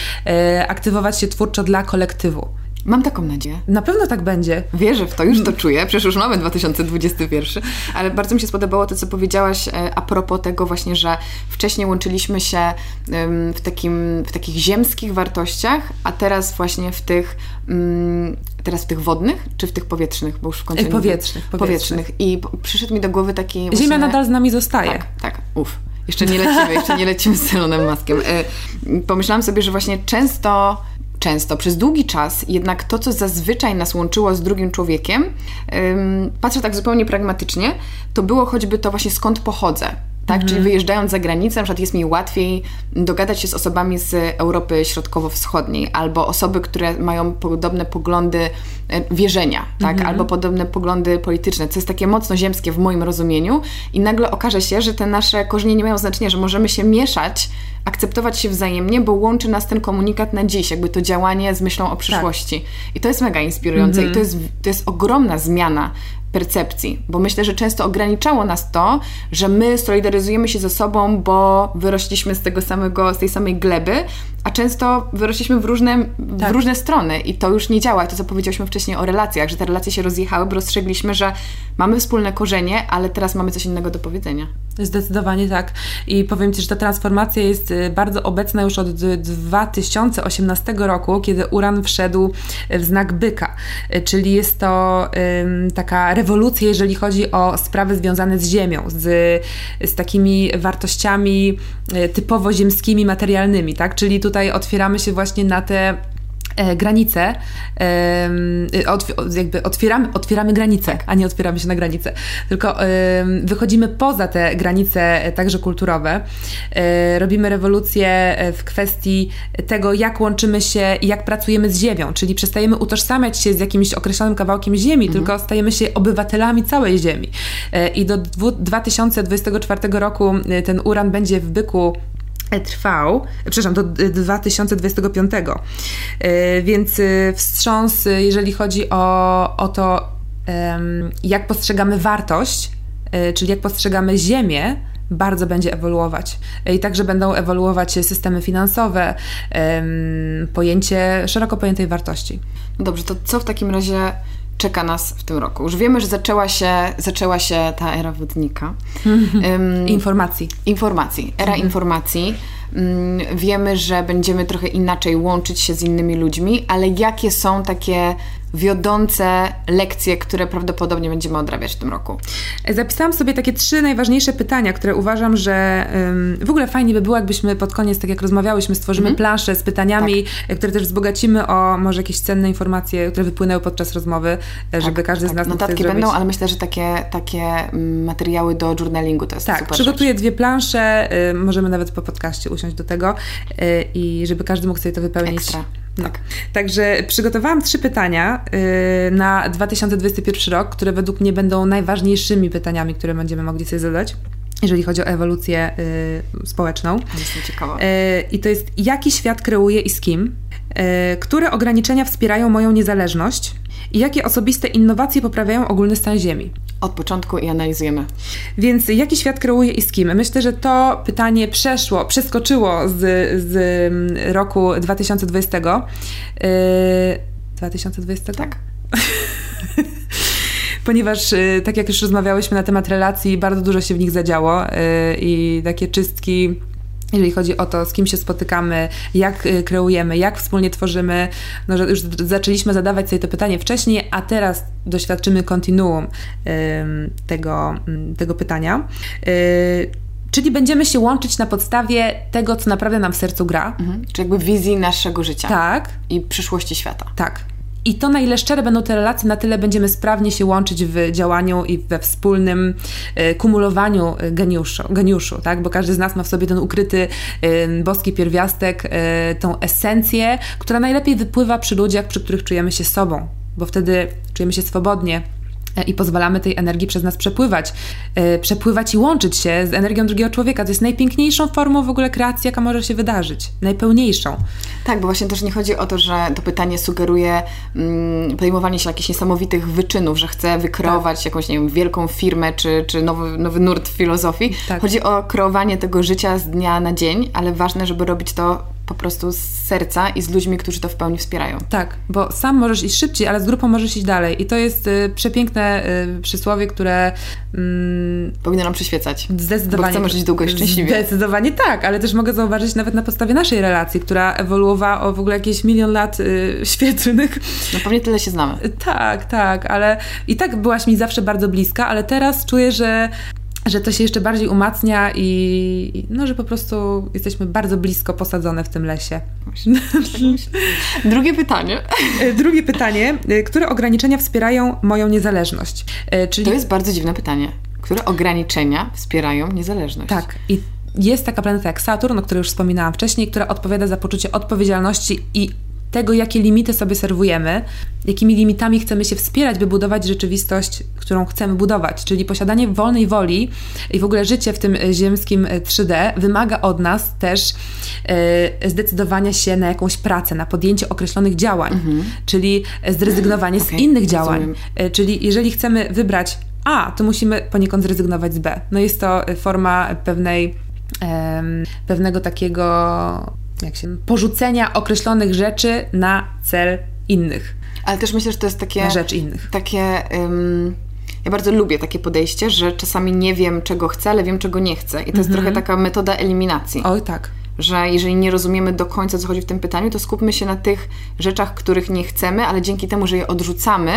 aktywować się twórczo dla kolektywu. Mam taką nadzieję. Na pewno tak będzie. Wierzę w to, już to czuję. Przecież już mamy 2021. Ale bardzo mi się spodobało to, co powiedziałaś e, a propos tego właśnie, że wcześniej łączyliśmy się w, takim, w takich ziemskich wartościach, a teraz właśnie w tych mm, teraz w tych wodnych, czy w tych powietrznych? Bo już w końcu powietrznych, powietrznych. powietrznych. I przyszedł mi do głowy taki... Ziemia właśnie... nadal z nami zostaje. Tak, tak. Uf. Jeszcze nie lecimy, jeszcze nie lecimy z Elonem Maskiem. E, pomyślałam sobie, że właśnie często często, przez długi czas, jednak to, co zazwyczaj nas łączyło z drugim człowiekiem, patrzę tak zupełnie pragmatycznie, to było choćby to właśnie skąd pochodzę tak? Mhm. Czyli wyjeżdżając za granicę, na przykład jest mi łatwiej dogadać się z osobami z Europy Środkowo-Wschodniej albo osoby, które mają podobne poglądy e, wierzenia, tak? Mhm. Albo podobne poglądy polityczne, co jest takie mocno ziemskie w moim rozumieniu i nagle okaże się, że te nasze korzenie nie mają znaczenia, że możemy się mieszać, akceptować się wzajemnie, bo łączy nas ten komunikat na dziś, jakby to działanie z myślą o przyszłości. Tak. I to jest mega inspirujące mhm. i to jest, to jest ogromna zmiana percepcji, bo myślę, że często ograniczało nas to, że my solidaryzujemy się ze sobą, bo wyrośliśmy z tego samego, z tej samej gleby, a często wyrośliśmy w różne, tak. w różne strony i to już nie działa. To, co powiedzieliśmy wcześniej o relacjach, że te relacje się rozjechały, bo rozstrzygliśmy, że mamy wspólne korzenie, ale teraz mamy coś innego do powiedzenia. Zdecydowanie tak. I powiem Ci, że ta transformacja jest y, bardzo obecna już od 2018 roku, kiedy Uran wszedł w znak byka. Y, czyli jest to um, taka rewolucja, jeżeli chodzi o sprawy związane z Ziemią, z, z takimi wartościami y, typowo ziemskimi, materialnymi, tak? Czyli tutaj otwieramy się właśnie na te e, granice, jakby otwieramy, otwieramy granice, a nie otwieramy się na granice, tylko wychodzimy poza te granice e, także kulturowe. E, robimy rewolucję w kwestii tego, jak łączymy się i jak pracujemy z ziemią, czyli przestajemy utożsamiać się z jakimś określonym kawałkiem ziemi, mhm. tylko stajemy się obywatelami całej ziemi. I do 2024 roku ten uran będzie w byku trwał, przepraszam, do 2025. E, więc e, wstrząs, jeżeli chodzi o, o to, jak postrzegamy wartość, e, czyli jak postrzegamy Ziemię, bardzo będzie ewoluować. I także będą ewoluować systemy finansowe, pojęcie szeroko pojętej wartości. Dobrze, to co w takim razie czeka nas w tym roku? Już wiemy, że zaczęła się, zaczęła się ta era wodnika. Um, informacji. Informacji, era mhm. informacji. Um, wiemy, że będziemy trochę inaczej łączyć się z innymi ludźmi, ale jakie są takie wiodące lekcje, które prawdopodobnie będziemy odrabiać w tym roku? Zapisałam sobie takie trzy najważniejsze pytania, które uważam, że w ogóle fajnie by było, jakbyśmy pod koniec, tak jak rozmawiałyśmy, stworzymy mhm. planszę z pytaniami, tak. które też wzbogacimy o może jakieś cenne informacje, które wypłynęły podczas rozmowy, tak, żeby każdy tak. z nas Notatki będą, zrobić. ale myślę, że takie, takie mm, materiały do journalingu to jest tak, super przygotuję rzecz. dwie plansze, y, możemy nawet po podcaście usiąść do tego y, i żeby każdy mógł sobie to wypełnić. Ekstra. Tak. Także przygotowałam trzy pytania yy, na 2021 rok, które według mnie będą najważniejszymi pytaniami, które będziemy mogli sobie zadać jeżeli chodzi o ewolucję y, społeczną. Jestem ciekawa. Y, I to jest, jaki świat kreuję i z kim? Y, które ograniczenia wspierają moją niezależność? I jakie osobiste innowacje poprawiają ogólny stan Ziemi? Od początku i analizujemy. Więc jaki świat kreuje i z kim? Myślę, że to pytanie przeszło, przeskoczyło z, z roku 2020. Yy, 2020? Tak. ponieważ y, tak jak już rozmawiałyśmy na temat relacji, bardzo dużo się w nich zadziało y, i takie czystki jeżeli chodzi o to, z kim się spotykamy, jak y, kreujemy, jak wspólnie tworzymy, no, że już zaczęliśmy zadawać sobie to pytanie wcześniej, a teraz doświadczymy kontinuum tego, mm, tego pytania. Y, czyli będziemy się łączyć na podstawie tego, co naprawdę nam w sercu gra. Mhm. Czyli jakby wizji naszego życia. Tak. I przyszłości świata. Tak. I to, na ile szczere będą te relacje, na tyle będziemy sprawnie się łączyć w działaniu i we wspólnym y, kumulowaniu e, geniuszu, geniuszu, tak? Bo każdy z nas ma w sobie ten ukryty boski pierwiastek, y, tą esencję, która najlepiej wypływa przy ludziach, przy których czujemy się sobą, bo wtedy czujemy się swobodnie, E, i pozwalamy tej energii przez nas przepływać, yy, przepływać i łączyć się z energią drugiego człowieka. To jest najpiękniejszą formą w ogóle kreacji, jaka może się wydarzyć. Najpełniejszą. Tak, bo właśnie też nie chodzi o to, że to pytanie sugeruje mm, podejmowanie się jakichś niesamowitych wyczynów, że chcę wykreować tak. jakąś, nie wiem, wielką firmę czy, czy nowy, nowy nurt filozofii. Tak. Chodzi o kreowanie tego życia z dnia na dzień, ale ważne, żeby robić to po prostu z serca i z ludźmi, którzy to w pełni wspierają. Tak, bo sam możesz iść szybciej, ale z grupą możesz iść dalej. I to jest y, przepiękne y, przysłowie, które mm, powinno nam przyświecać. Zdecydowanie. Bo chcemy żyć długo i szczęśliwie. Zdecydowanie tak, ale też mogę zauważyć nawet na podstawie naszej relacji, która ewoluowała o w ogóle jakieś milion lat y, świetlnych. No pewnie tyle się znamy. Tak, tak, ale i tak byłaś mi zawsze bardzo bliska, ale teraz czuję, że że to się jeszcze bardziej umacnia i no, że po prostu jesteśmy bardzo blisko posadzone w tym lesie. Drugie pytanie. E, drugie pytanie. E, które ograniczenia wspierają moją niezależność? E, czyli... To jest bardzo dziwne pytanie. Które ograniczenia wspierają niezależność? Tak. I jest taka planeta jak Saturn, o której już wspominałam wcześniej, która odpowiada za poczucie odpowiedzialności i tego, jakie limity sobie serwujemy, jakimi limitami chcemy się wspierać, by budować rzeczywistość, którą chcemy budować. Czyli posiadanie wolnej woli i w ogóle życie w tym ziemskim 3D wymaga od nas też e, zdecydowania się na jakąś pracę, na podjęcie określonych działań, mhm. czyli zrezygnowanie okay, z innych działań. E, czyli jeżeli chcemy wybrać A, to musimy poniekąd zrezygnować z B. No jest to forma pewnej pewnego takiego jak się, porzucenia określonych rzeczy na cel innych. Ale też myślę, że to jest takie... Na rzecz innych. Takie... Um, ja bardzo lubię takie podejście, że czasami nie wiem, czego chcę, ale wiem, czego nie chcę. I to jest mhm. trochę taka metoda eliminacji. Oj, tak. Że jeżeli nie rozumiemy do końca, co chodzi w tym pytaniu, to skupmy się na tych rzeczach, których nie chcemy, ale dzięki temu, że je odrzucamy,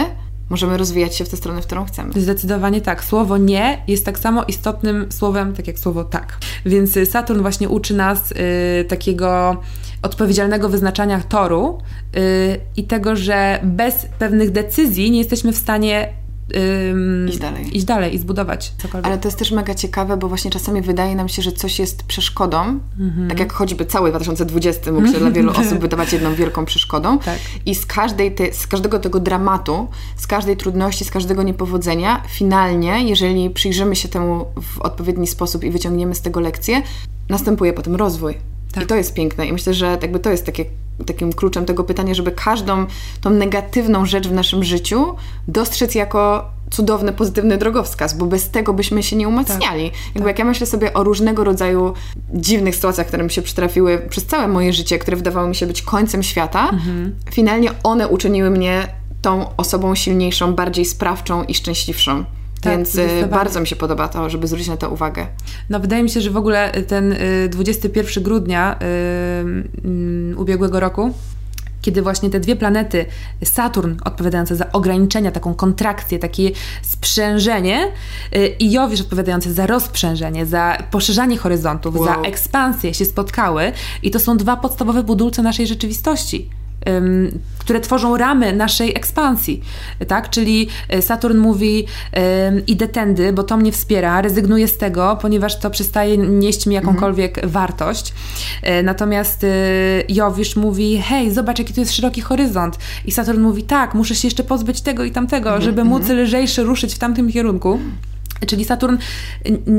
możemy rozwijać się w tę stronę, w którą chcemy. Zdecydowanie tak. Słowo nie jest tak samo istotnym słowem, tak jak słowo tak. Więc Saturn właśnie uczy nas y, takiego odpowiedzialnego wyznaczania toru yy, i tego, że bez pewnych decyzji nie jesteśmy w stanie Ym, iść dalej. Iść dalej i zbudować cokolwiek. Ale to jest też mega ciekawe, bo właśnie czasami wydaje nam się, że coś jest przeszkodą, mm-hmm. tak jak choćby cały 2020 mógł się dla wielu osób wydawać jedną wielką przeszkodą. Tak. I z, każdej te, z każdego tego dramatu, z każdej trudności, z każdego niepowodzenia, finalnie, jeżeli przyjrzymy się temu w odpowiedni sposób i wyciągniemy z tego lekcję, następuje potem rozwój. Tak. I to jest piękne. I myślę, że jakby to jest takie, takim kluczem tego pytania, żeby każdą tą negatywną rzecz w naszym życiu dostrzec jako cudowny, pozytywny drogowskaz, bo bez tego byśmy się nie umacniali. Tak, jakby tak. jak ja myślę sobie o różnego rodzaju dziwnych sytuacjach, które mi się przytrafiły przez całe moje życie, które wydawały mi się być końcem świata, mhm. finalnie one uczyniły mnie tą osobą silniejszą, bardziej sprawczą i szczęśliwszą. Tak, Więc y, bardzo mi się podoba to, żeby zwrócić na to uwagę. No wydaje mi się, że w ogóle ten 21 y, grudnia yy, ubiegłego roku kiedy właśnie te dwie planety, Saturn odpowiadający za ograniczenia, taką kontrakcję, takie sprzężenie i Jowisz odpowiadający za rozprzężenie, za poszerzanie horyzontów, wow. za ekspansję się spotkały i to są dwa podstawowe budulce naszej rzeczywistości które tworzą ramy naszej ekspansji, tak? Czyli e, Saturn mówi idę tędy, bo to mnie wspiera, rezygnuję z tego, ponieważ to przestaje nieść mi jakąkolwiek mhm. wartość. E, natomiast e, Jowisz mówi hej, zobacz jaki tu jest szeroki horyzont i Saturn mówi tak, muszę się jeszcze pozbyć tego i tamtego, mhm. żeby móc mhm. lżejszy ruszyć w tamtym kierunku. Czyli Saturn,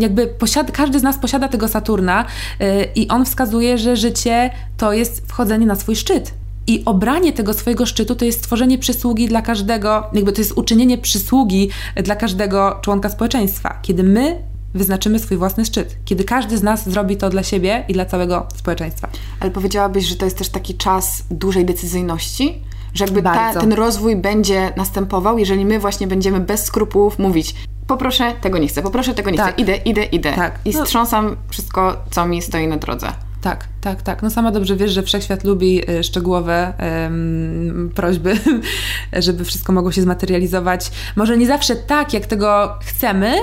jakby posiada, każdy z nas posiada tego Saturna yy, i on wskazuje, że życie to jest wchodzenie na swój szczyt. I obranie tego swojego szczytu to jest stworzenie przysługi dla każdego, jakby to jest uczynienie przysługi dla każdego członka społeczeństwa. Kiedy my wyznaczymy swój własny szczyt. Kiedy każdy z nas zrobi to dla siebie i dla całego społeczeństwa. Ale powiedziałabyś, że to jest też taki czas dużej decyzyjności? Że jakby ta, ten rozwój będzie następował, jeżeli my właśnie będziemy bez skrupułów mówić poproszę, tego nie chcę, poproszę, tego nie tak. chcę, idę, idę, idę. Tak. I no. strząsam wszystko, co mi stoi na drodze. Tak, tak, tak. No sama dobrze wiesz, że wszechświat lubi y, szczegółowe um, prośby, żeby wszystko mogło się zmaterializować. Może nie zawsze tak, jak tego chcemy,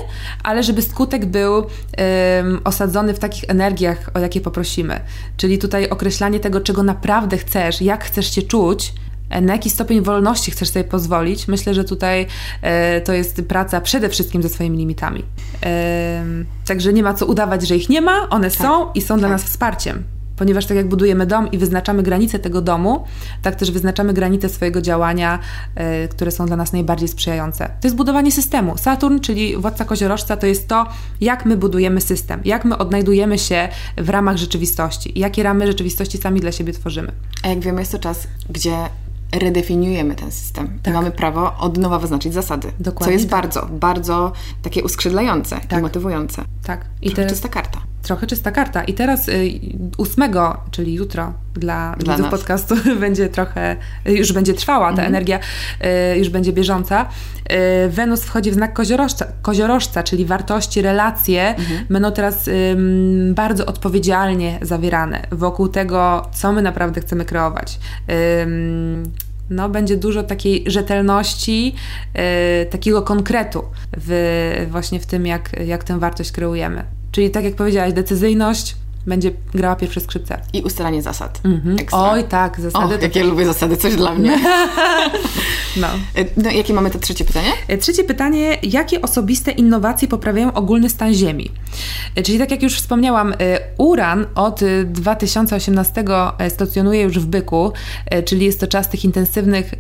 ale żeby skutek był um, osadzony w takich energiach, o jakie poprosimy. Czyli tutaj określanie tego, czego naprawdę chcesz, jak chcesz się czuć, na jaki stopień wolności chcesz sobie pozwolić. Myślę, że tutaj e, to jest praca przede wszystkim ze swoimi limitami. E, także nie ma co udawać, że ich nie ma, one tak, są i są tak. dla nas wsparciem. Ponieważ tak jak budujemy dom i wyznaczamy granice tego domu, tak też wyznaczamy granice swojego działania, e, które są dla nas najbardziej sprzyjające. To jest budowanie systemu. Saturn, czyli władca koziorożca, to jest to, jak my budujemy system, jak my odnajdujemy się w ramach rzeczywistości, jakie ramy rzeczywistości sami dla siebie tworzymy. A jak wiemy, jest to czas, gdzie redefiniujemy ten system. Tak. Mamy prawo od nowa wyznaczyć zasady. Dokładnie. Co jest tak. bardzo, bardzo takie uskrzydlające tak. i motywujące. Tak. I Trochę teraz, czysta karta. Trochę czysta karta. I teraz y, ósmego, czyli jutro dla, dla widzów nas. podcastu będzie trochę, już będzie trwała ta mhm. energia, y, już będzie bieżąca. Y, Wenus wchodzi w znak koziorożca, koziorożca czyli wartości, relacje mhm. będą teraz bardzo odpowiedzialnie zawierane wokół tego, co my naprawdę chcemy kreować no, będzie dużo takiej rzetelności, takiego konkretu w, właśnie w tym, jak, jak tę wartość kreujemy. Czyli tak jak powiedziałaś, decyzyjność, będzie grała pierwsze skrzypce. I ustalanie zasad. Mhm. Oj, tak, zasady. O, jakie ja lubię zasady, coś dla mnie. no. E, no. Jakie mamy to trzecie pytanie? E, trzecie pytanie, jakie osobiste innowacje poprawiają ogólny stan Ziemi? E, czyli tak jak już wspomniałam, Uran od 2018 stacjonuje już w Byku, czyli jest to czas tych intensywnych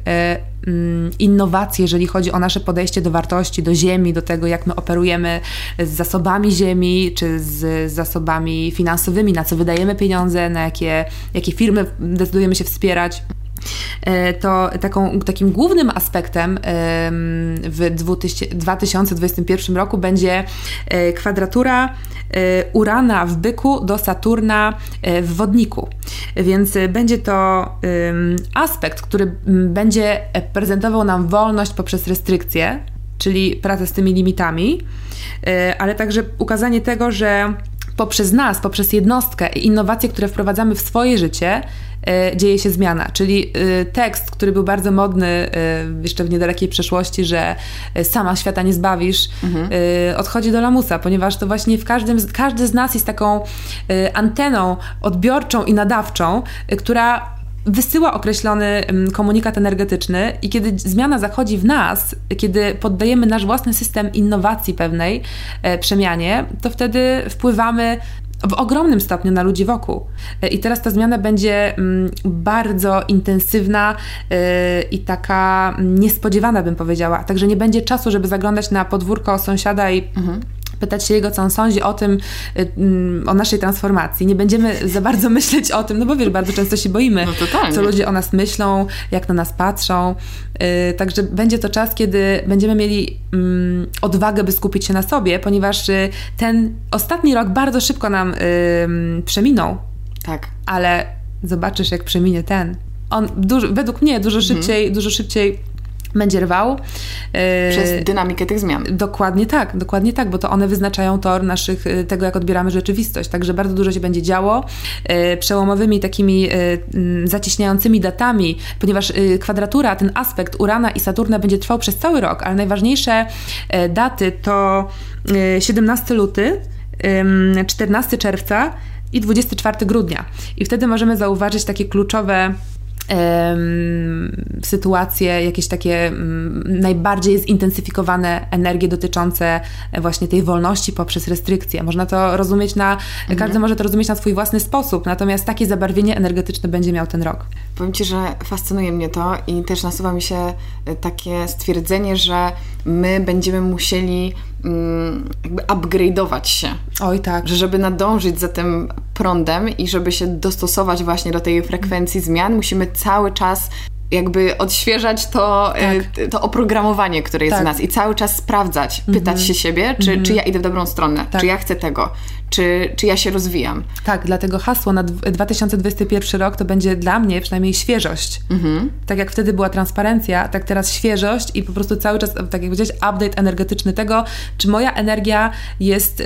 Mm, innowacje, jeżeli chodzi o nasze podejście do wartości, do ziemi, do tego, jak my operujemy z zasobami ziemi, czy z zasobami finansowymi, na co wydajemy pieniądze, na jakie, jakie firmy decydujemy się wspierać e, to taką, takim głównym aspektem w 2021 roku będzie e, kwadratura Y, Urana w byku do Saturna w wodniku. Więc będzie to aspekt, który będzie prezentował nam wolność poprzez restrykcje, czyli pracę z tymi limitami, ale także ukazanie tego, że poprzez nas, poprzez jednostkę i innowacje, które wprowadzamy w swoje życie, e, dzieje się zmiana. Czyli e, tekst, który był bardzo modny e, jeszcze w niedalekiej przeszłości, że sama świata nie zbawisz, mhm. odchodzi do lamusa, ponieważ to właśnie w każdym, każdy z nas jest taką anteną odbiorczą i nadawczą, która wysyła określony komunikat energetyczny i kiedy zmiana zachodzi w nas, kiedy poddajemy nasz własny system innowacji pewnej e, przemianie, to wtedy wpływamy w ogromnym stopniu na ludzi wokół. E, I teraz ta zmiana będzie bardzo intensywna e, i taka niespodziewana, bym powiedziała. Także nie będzie czasu, żeby zaglądać na podwórko sąsiada i mhm pytać się jego, co on sądzi o tym, y, mm, o naszej transformacji. Nie będziemy za bardzo myśleć o tym, no bo wiesz, bardzo często się boimy, no co ludzie o nas myślą, jak na nas patrzą. Y, także będzie to czas, kiedy będziemy mieli mm, odwagę, by skupić się na sobie, ponieważ y, ten ostatni rok bardzo szybko nam przeminął. Tak. Ale zobaczysz, jak przeminie ten. On dużo, według mnie dużo mhm. szybciej, mhm. dużo szybciej będzie rwał. E, Przez dynamikę tych zmian. Dokładnie tak, dokładnie tak, bo to one wyznaczają tor naszych, e, tego jak odbieramy rzeczywistość. Także bardzo dużo się będzie działo. E, przełomowymi takimi zacieśniającymi datami, ponieważ kwadratura, ten aspekt Urana i Saturna będzie trwał przez cały rok, ale najważniejsze daty to 17 luty, 14 czerwca i 24 grudnia. I wtedy możemy zauważyć takie kluczowe sytuacje, jakieś takie najbardziej zintensyfikowane energie dotyczące właśnie tej wolności poprzez restrykcje. Można to rozumieć na, mhm. każdy może to rozumieć na swój własny sposób, natomiast takie zabarwienie energetyczne będzie miał ten rok. Powiem Ci, że fascynuje mnie to i też nasuwa mi się e, takie stwierdzenie, że my będziemy musieli mm, jakby upgrade'ować się. Oj tak. Że żeby nadążyć za tym prądem i żeby się dostosować właśnie do tej frekwencji zmian, musimy cały czas jakby odświeżać to, y, tak. to oprogramowanie, które jest tak. w nas i cały czas sprawdzać, pytać mm -hmm. się siebie, czy, mm -hmm. czy ja idę w dobrą stronę, tak. czy ja chcę tego, czy, czy ja się rozwijam. Tak, dlatego hasło na 2021 rok to będzie dla mnie przynajmniej świeżość. Mm -hmm. Tak jak wtedy była transparencja, tak teraz świeżość i po prostu cały czas, tak jak powiedziałeś, update energetyczny tego, czy moja energia jest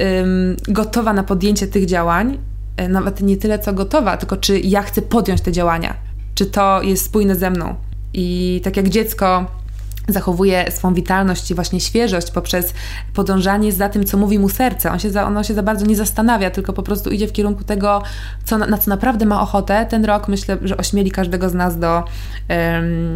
gotowa na podjęcie tych działań, e, nawet nie tyle co gotowa, tylko czy ja chcę podjąć te działania czy to jest spójne ze mną. I tak jak dziecko zachowuje swą witalność i właśnie świeżość poprzez podążanie za tym, co mówi mu serce. On się za, ono się za bardzo nie zastanawia, tylko po prostu idzie w kierunku tego, co, na, na co naprawdę ma ochotę. Ten rok myślę, że ośmieli każdego z nas do,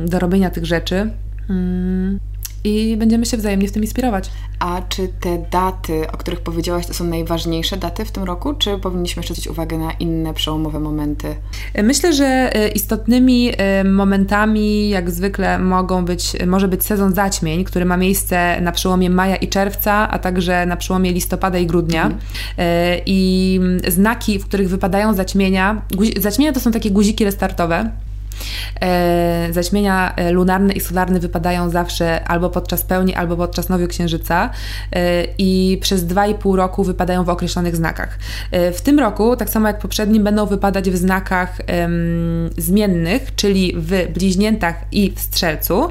do robienia tych rzeczy. Mm i będziemy się wzajemnie w tym inspirować. A czy te daty, o których powiedziałaś, to są najważniejsze daty w tym roku, czy powinniśmy zwrócić uwagę na inne przełomowe momenty? Myślę, że e, istotnymi e, momentami, jak zwykle, mogą być, może być sezon zaćmień, który ma miejsce na przełomie maja i czerwca, a także na przełomie listopada i grudnia. Mhm. E, I znaki, w których wypadają zaćmienia, zaćmienia to są takie guziki restartowe, E, zaćmienia e, lunarne i solarne wypadają zawsze albo podczas pełni, albo podczas księżyca e, i przez 2,5 roku wypadają w określonych znakach. W tym roku, tak samo jak poprzednim, będą wypadać w znakach zmiennych, czyli w bliźniętach i w strzelcu.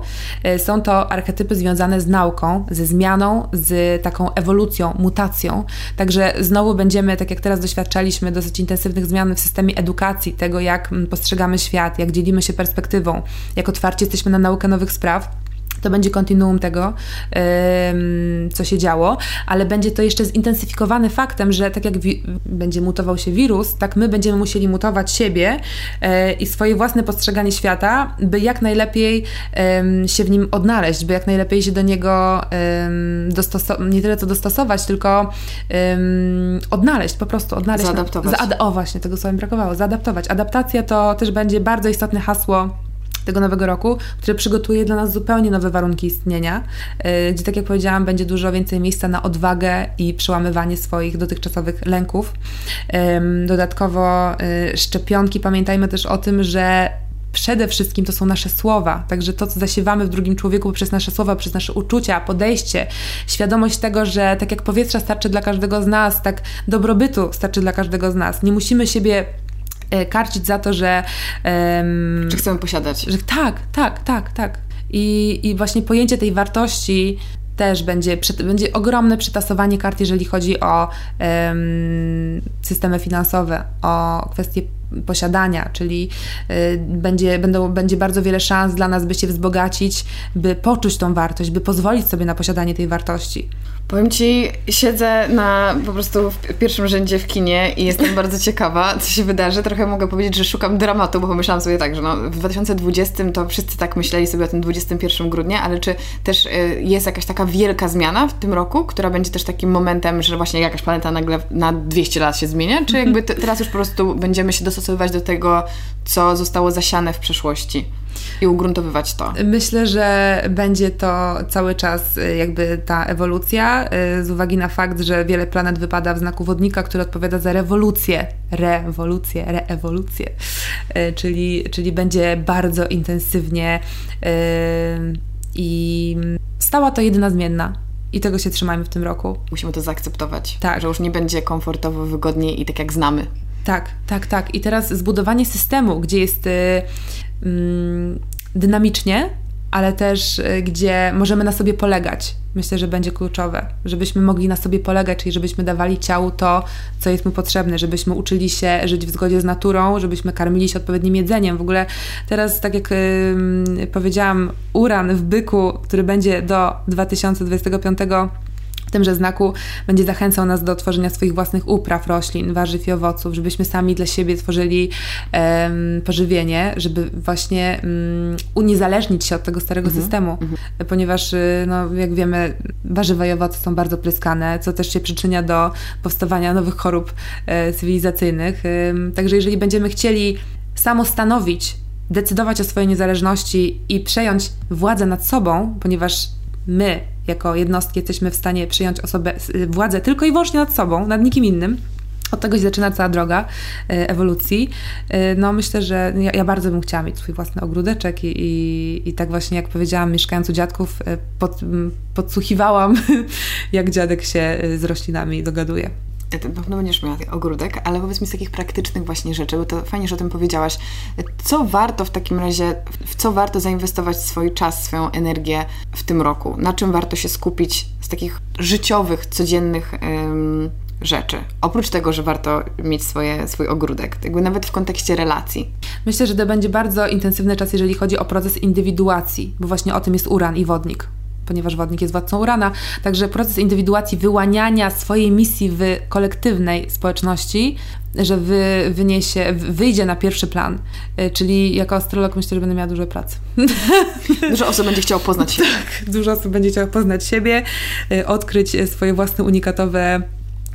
Są to archetypy związane z nauką, ze zmianą, z taką ewolucją, mutacją. Także znowu będziemy, tak jak teraz doświadczaliśmy, dosyć intensywnych zmian w systemie edukacji, tego jak postrzegamy świat, jak dzielimy się perspektywą, jak otwarci jesteśmy na naukę nowych spraw, to będzie kontinuum tego, co się działo, ale będzie to jeszcze zintensyfikowane faktem, że tak jak będzie mutował się wirus, tak my będziemy musieli mutować siebie e, i swoje własne postrzeganie świata, by jak najlepiej się w nim odnaleźć, by jak najlepiej się do niego nie tyle co dostosować, tylko odnaleźć, po prostu odnaleźć. Zaadaptować. Zaad o właśnie, tego słowa mi brakowało. Zaadaptować. Adaptacja to też będzie bardzo istotne hasło tego nowego roku, które przygotuje dla nas zupełnie nowe warunki istnienia, y, gdzie, tak jak powiedziałam, będzie dużo więcej miejsca na odwagę i przełamywanie swoich dotychczasowych lęków. Dodatkowo y, szczepionki, pamiętajmy też o tym, że przede wszystkim to są nasze słowa. Także to, co zasiewamy w drugim człowieku poprzez nasze słowa, przez nasze uczucia, podejście, świadomość tego, że tak jak powietrza starczy dla każdego z nas, tak dobrobytu starczy dla każdego z nas. Nie musimy siebie E, karcić za to, że... Um, chcemy posiadać. Że tak, tak, tak, tak. I, I właśnie pojęcie tej wartości też będzie, będzie ogromne przetasowanie kart, jeżeli chodzi o um, systemy finansowe, o kwestie posiadania, czyli y, będzie, będą, będzie bardzo wiele szans dla nas, by się wzbogacić, by poczuć tą wartość, by pozwolić sobie na posiadanie tej wartości. Powiem Ci, siedzę na po prostu w pierwszym rzędzie w kinie i jestem bardzo ciekawa, co się wydarzy. Trochę mogę powiedzieć, że szukam dramatu, bo pomyślałam sobie tak, że no, w 2020 to wszyscy tak myśleli sobie o tym 21 grudnia, ale czy też y, jest jakaś taka wielka zmiana w tym roku, która będzie też takim momentem, że właśnie jakaś planeta nagle na 200 lat się zmienia, czy jakby teraz już po prostu będziemy się dostosowywać do tego, co zostało zasiane w przeszłości? I ugruntowywać to. Myślę, że będzie to cały czas y, jakby ta ewolucja, y, z uwagi na fakt, że wiele planet wypada w znaku wodnika, który odpowiada za rewolucję, rewolucję, reewolucję, y, czyli, czyli będzie bardzo intensywnie i stała to jedyna zmienna. I tego się trzymajmy w tym roku. Musimy to zaakceptować. Tak. Że już nie będzie komfortowo, wygodnie i tak jak znamy. Tak, tak, tak. I teraz zbudowanie systemu, gdzie jest dynamicznie, ale też y, gdzie możemy na sobie polegać. Myślę, że będzie kluczowe, żebyśmy mogli na sobie polegać, czyli żebyśmy dawali ciału to, co jest mu potrzebne, żebyśmy uczyli się żyć w zgodzie z naturą, żebyśmy karmili się odpowiednim jedzeniem. W ogóle teraz, tak jak powiedziałam, uran w byku, który będzie do 2025 w tymże znaku będzie zachęcał nas do tworzenia swoich własnych upraw roślin, warzyw i owoców, żebyśmy sami dla siebie tworzyli um, pożywienie, żeby właśnie um, uniezależnić się od tego starego mhm. systemu, mhm. ponieważ, y, no, jak wiemy, warzywa i owoce są bardzo pryskane, co też się przyczynia do powstawania nowych chorób e, cywilizacyjnych. E, także jeżeli będziemy chcieli samostanowić, decydować o swojej niezależności i przejąć władzę nad sobą, ponieważ my jako jednostki jesteśmy w stanie przyjąć osobę, y, władzę tylko i wyłącznie nad sobą, nad nikim innym. Od tego się zaczyna cała droga y, ewolucji. Y, no myślę, że ja, ja, bardzo bym chciała mieć swój własny ogródeczek i, i, i, tak właśnie jak powiedziałam, mieszkając u dziadków, pod, podsłuchiwałam, jak dziadek się z roślinami dogaduje. Pewno będziesz miała ogródek, ale powiedz mi z takich praktycznych właśnie rzeczy, bo to fajnie, że o tym powiedziałaś. Co warto w takim razie, w co warto zainwestować swój czas, swoją energię w tym roku? Na czym warto się skupić z takich życiowych, codziennych ym, rzeczy? Oprócz tego, że warto mieć swoje, swój ogródek, jakby nawet w kontekście relacji. Myślę, że to będzie bardzo intensywny czas, jeżeli chodzi o proces indywiduacji, bo właśnie o tym jest uran i wodnik ponieważ wodnik jest władcą Urana. Także proces indywiduacji, wyłaniania swojej misji w kolektywnej społeczności, że wy, wyniesie, wyjdzie na pierwszy plan. E, czyli jako astrolog myślę, że będę miała dużo pracy. Dużo osób będzie chciało poznać siebie. Tak, dużo osób będzie chciało poznać siebie, e, odkryć swoje własne unikatowe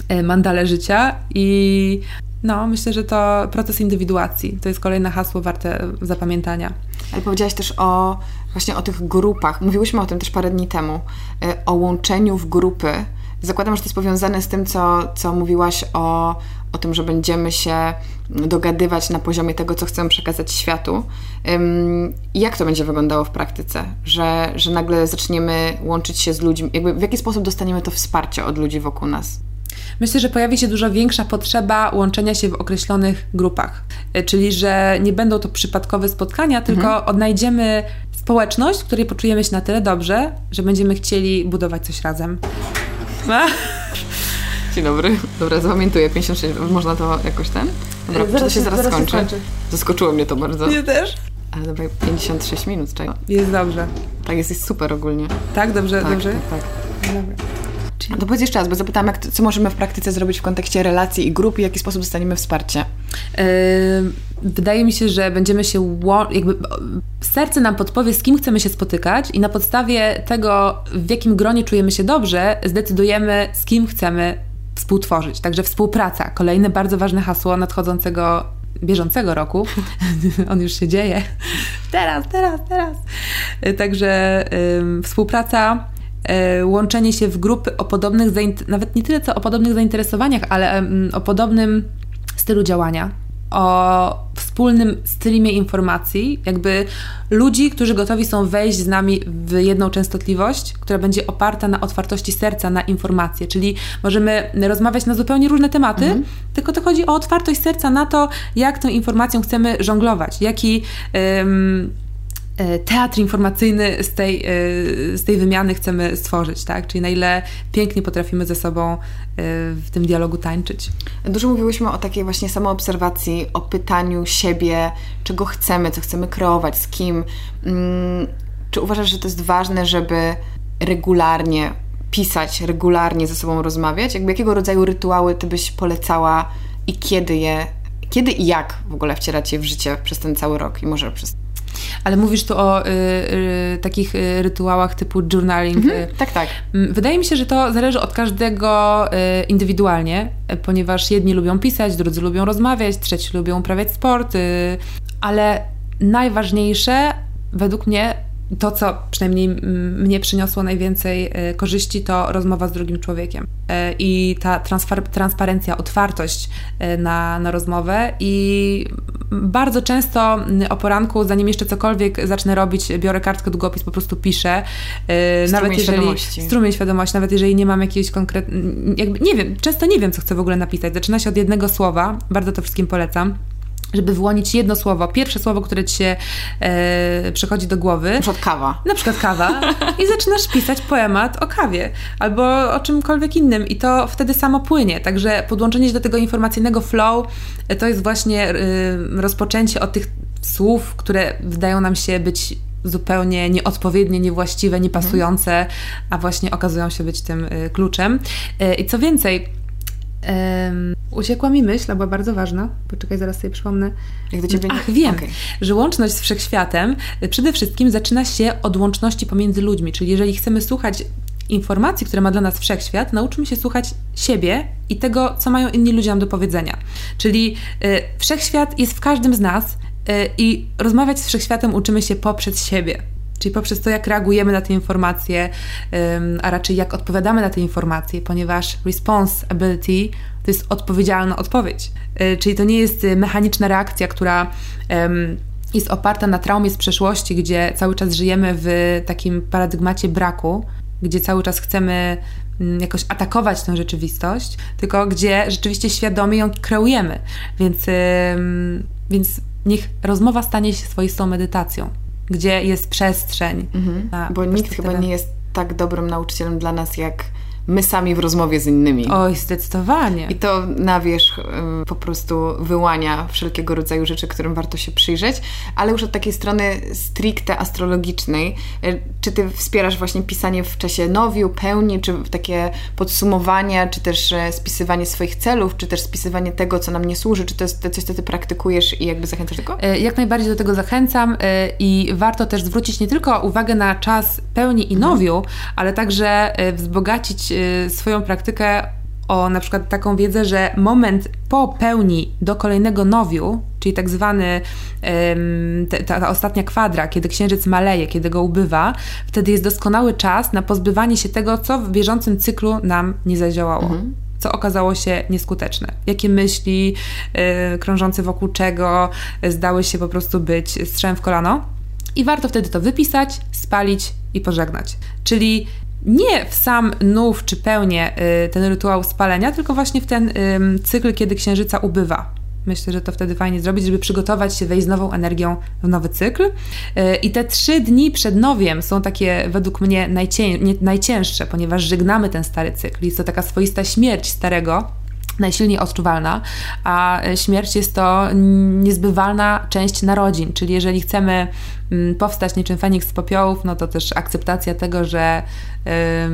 e, mandale życia i no, myślę, że to proces indywiduacji. To jest kolejne hasło warte zapamiętania. Ale powiedziałaś też o właśnie o tych grupach. Mówiłyśmy o tym też parę dni temu, y, o łączeniu w grupy. Zakładam, że to jest powiązane z tym, co, co mówiłaś o, o tym, że będziemy się dogadywać na poziomie tego, co chcemy przekazać światu. jak to będzie wyglądało w praktyce? Że, że nagle zaczniemy łączyć się z ludźmi? Jakby w jaki sposób dostaniemy to wsparcie od ludzi wokół nas? Myślę, że pojawi się dużo większa potrzeba łączenia się w określonych grupach. Y, czyli, że nie będą to przypadkowe spotkania, tylko mhm. odnajdziemy społeczność, w której poczujemy się na tyle dobrze, że będziemy chcieli budować coś razem. Dzień dobry. Dobra, zapamiętuję. 56. Można to jakoś ten? Dobra, zaraz, czy to się zaraz, zaraz skończy? skończy? Zaskoczyło mnie to bardzo. Nie też? Ale dobra, 56 minut, czego? Jest dobrze. Tak, jest, jest super ogólnie. Tak, dobrze, tak, dobrze? Tak, tak. Dobra. No to powiedz jeszcze raz, bo zapytałam, jak, co możemy w praktyce zrobić w kontekście relacji i grup i w jaki sposób dostaniemy wsparcie? Yy, wydaje mi się, że będziemy się jakby serce nam podpowie, z kim chcemy się spotykać i na podstawie tego, w jakim gronie czujemy się dobrze, zdecydujemy, z kim chcemy współtworzyć. Także współpraca, kolejne bardzo ważne hasło nadchodzącego bieżącego roku. On już się dzieje. Teraz, teraz, teraz. Także yy, współpraca, E, łączenie się w grupy o podobnych, nawet nie tyle co o podobnych zainteresowaniach, ale o podobnym stylu działania, o wspólnym streamie informacji, jakby ludzi, którzy gotowi są wejść z nami w jedną częstotliwość, która będzie oparta na otwartości serca na informacje, czyli możemy rozmawiać na zupełnie różne tematy, mhm. tylko to chodzi o otwartość serca na to, jak tą informacją chcemy żonglować, jaki. E, teatr informacyjny z tej, z tej wymiany chcemy stworzyć, tak? Czyli na ile pięknie potrafimy ze sobą w tym dialogu tańczyć. Dużo mówiłyśmy o takiej właśnie samoobserwacji, o pytaniu siebie, czego chcemy, co chcemy kreować, z kim. Mm, czy uważasz, że to jest ważne, żeby regularnie pisać, regularnie ze sobą rozmawiać? Jakby jakiego rodzaju rytuały ty byś polecała i kiedy je, kiedy i jak w ogóle wcielać je w życie przez ten cały rok i może przez ale mówisz tu o y, y, takich y, rytuałach typu journaling. Mhm, y. tak, tak. Mm, wydaje mi się, że to zależy od każdego y, indywidualnie, ponieważ jedni lubią pisać, drudzy lubią rozmawiać, trzeci lubią uprawiać sport, ale najważniejsze według mnie to, co przynajmniej mnie przyniosło najwięcej korzyści, to rozmowa z drugim człowiekiem. I ta transparencja, otwartość na, na rozmowę. I bardzo często o poranku, zanim jeszcze cokolwiek zacznę robić, biorę kartkę, długopis, po prostu piszę. Strumień nawet jeżeli, świadomości. Strumień świadomości, nawet jeżeli nie mam jakiegoś konkretnego, nie wiem, często nie wiem, co chcę w ogóle napisać. Zaczyna się od jednego słowa, bardzo to wszystkim polecam żeby wyłonić jedno słowo, pierwsze słowo, które ci się e, przychodzi do głowy. Na przykład kawa. Na przykład kawa. I zaczynasz pisać poemat o kawie albo o czymkolwiek innym i to wtedy samo płynie. Także podłączenie się do tego informacyjnego flow e, to jest właśnie e, rozpoczęcie od tych słów, które wydają nam się być zupełnie nieodpowiednie, niewłaściwe, niepasujące, mhm. a właśnie okazują się być tym e, kluczem. E, I co więcej, Um, uciekła mi myśl, a była bardzo ważna. Poczekaj, zaraz sobie przypomnę. Jak do ciebie Ach, wiem, okay. że łączność z wszechświatem y, przede wszystkim zaczyna się od łączności pomiędzy ludźmi. Czyli jeżeli chcemy słuchać informacji, które ma dla nas wszechświat, nauczymy się słuchać siebie i tego, co mają inni ludzie nam do powiedzenia. Czyli y, wszechświat jest w każdym z nas y, i rozmawiać z wszechświatem uczymy się poprzez siebie. Czyli poprzez to, jak reagujemy na te informacje, a raczej jak odpowiadamy na te informacje, ponieważ responsibility to jest odpowiedzialna odpowiedź. Y, czyli to nie jest y, mechaniczna reakcja, która jest oparta na traumie z przeszłości, gdzie cały czas żyjemy w takim paradygmacie braku, gdzie cały czas chcemy mm, jakoś atakować tę rzeczywistość, tylko gdzie rzeczywiście świadomie ją kreujemy. Więc, więc niech rozmowa stanie się swoistą medytacją gdzie jest przestrzeń. Mhm. Bo nikt chyba nie jest tak dobrym nauczycielem dla nas jak my sami w rozmowie z innymi. Oj, zdecydowanie. I to na wierzch y, po prostu wyłania wszelkiego rodzaju rzeczy, którym warto się przyjrzeć, ale już od takiej strony stricte astrologicznej, y, czy ty wspierasz właśnie pisanie w czasie nowiu, pełni, czy takie podsumowania, czy też y, spisywanie swoich celów, czy też spisywanie tego, co nam nie służy, czy to jest coś, co ty praktykujesz i jakby zachęcasz do tego? Jak najbardziej do tego zachęcam i warto też zwrócić nie tylko uwagę na czas pełni i nowiu, mhm. ale także wzbogacić Y, swoją praktykę o na przykład taką wiedzę, że moment po pełni do kolejnego nowiu, czyli tak zwany ta, ta, ostatnia kwadra, kiedy księżyc maleje, kiedy go ubywa, wtedy jest doskonały czas na pozbywanie się tego, co w bieżącym cyklu nam nie zadziałało. Mhm co okazało się nieskuteczne. Jakie myśli yy, krążące wokół czego zdały się po prostu być strzałem w kolano. I warto wtedy to wypisać, spalić i pożegnać. Czyli nie w sam nów czy pełnię y, ten rytuał spalenia, tylko właśnie w ten cykl, kiedy księżyca ubywa. Myślę, że to wtedy fajnie zrobić, żeby przygotować się, wejść z nową energią w nowy cykl. Y, I te trzy dni przed nowiem są takie według mnie najcię najcięższe, ponieważ żegnamy ten stary cykl. Jest to taka swoista śmierć starego, najsilniej odczuwalna, a śmierć jest to niezbywalna część narodzin, czyli jeżeli chcemy powstać niczym Feniks z popiołów, no to też akceptacja tego, że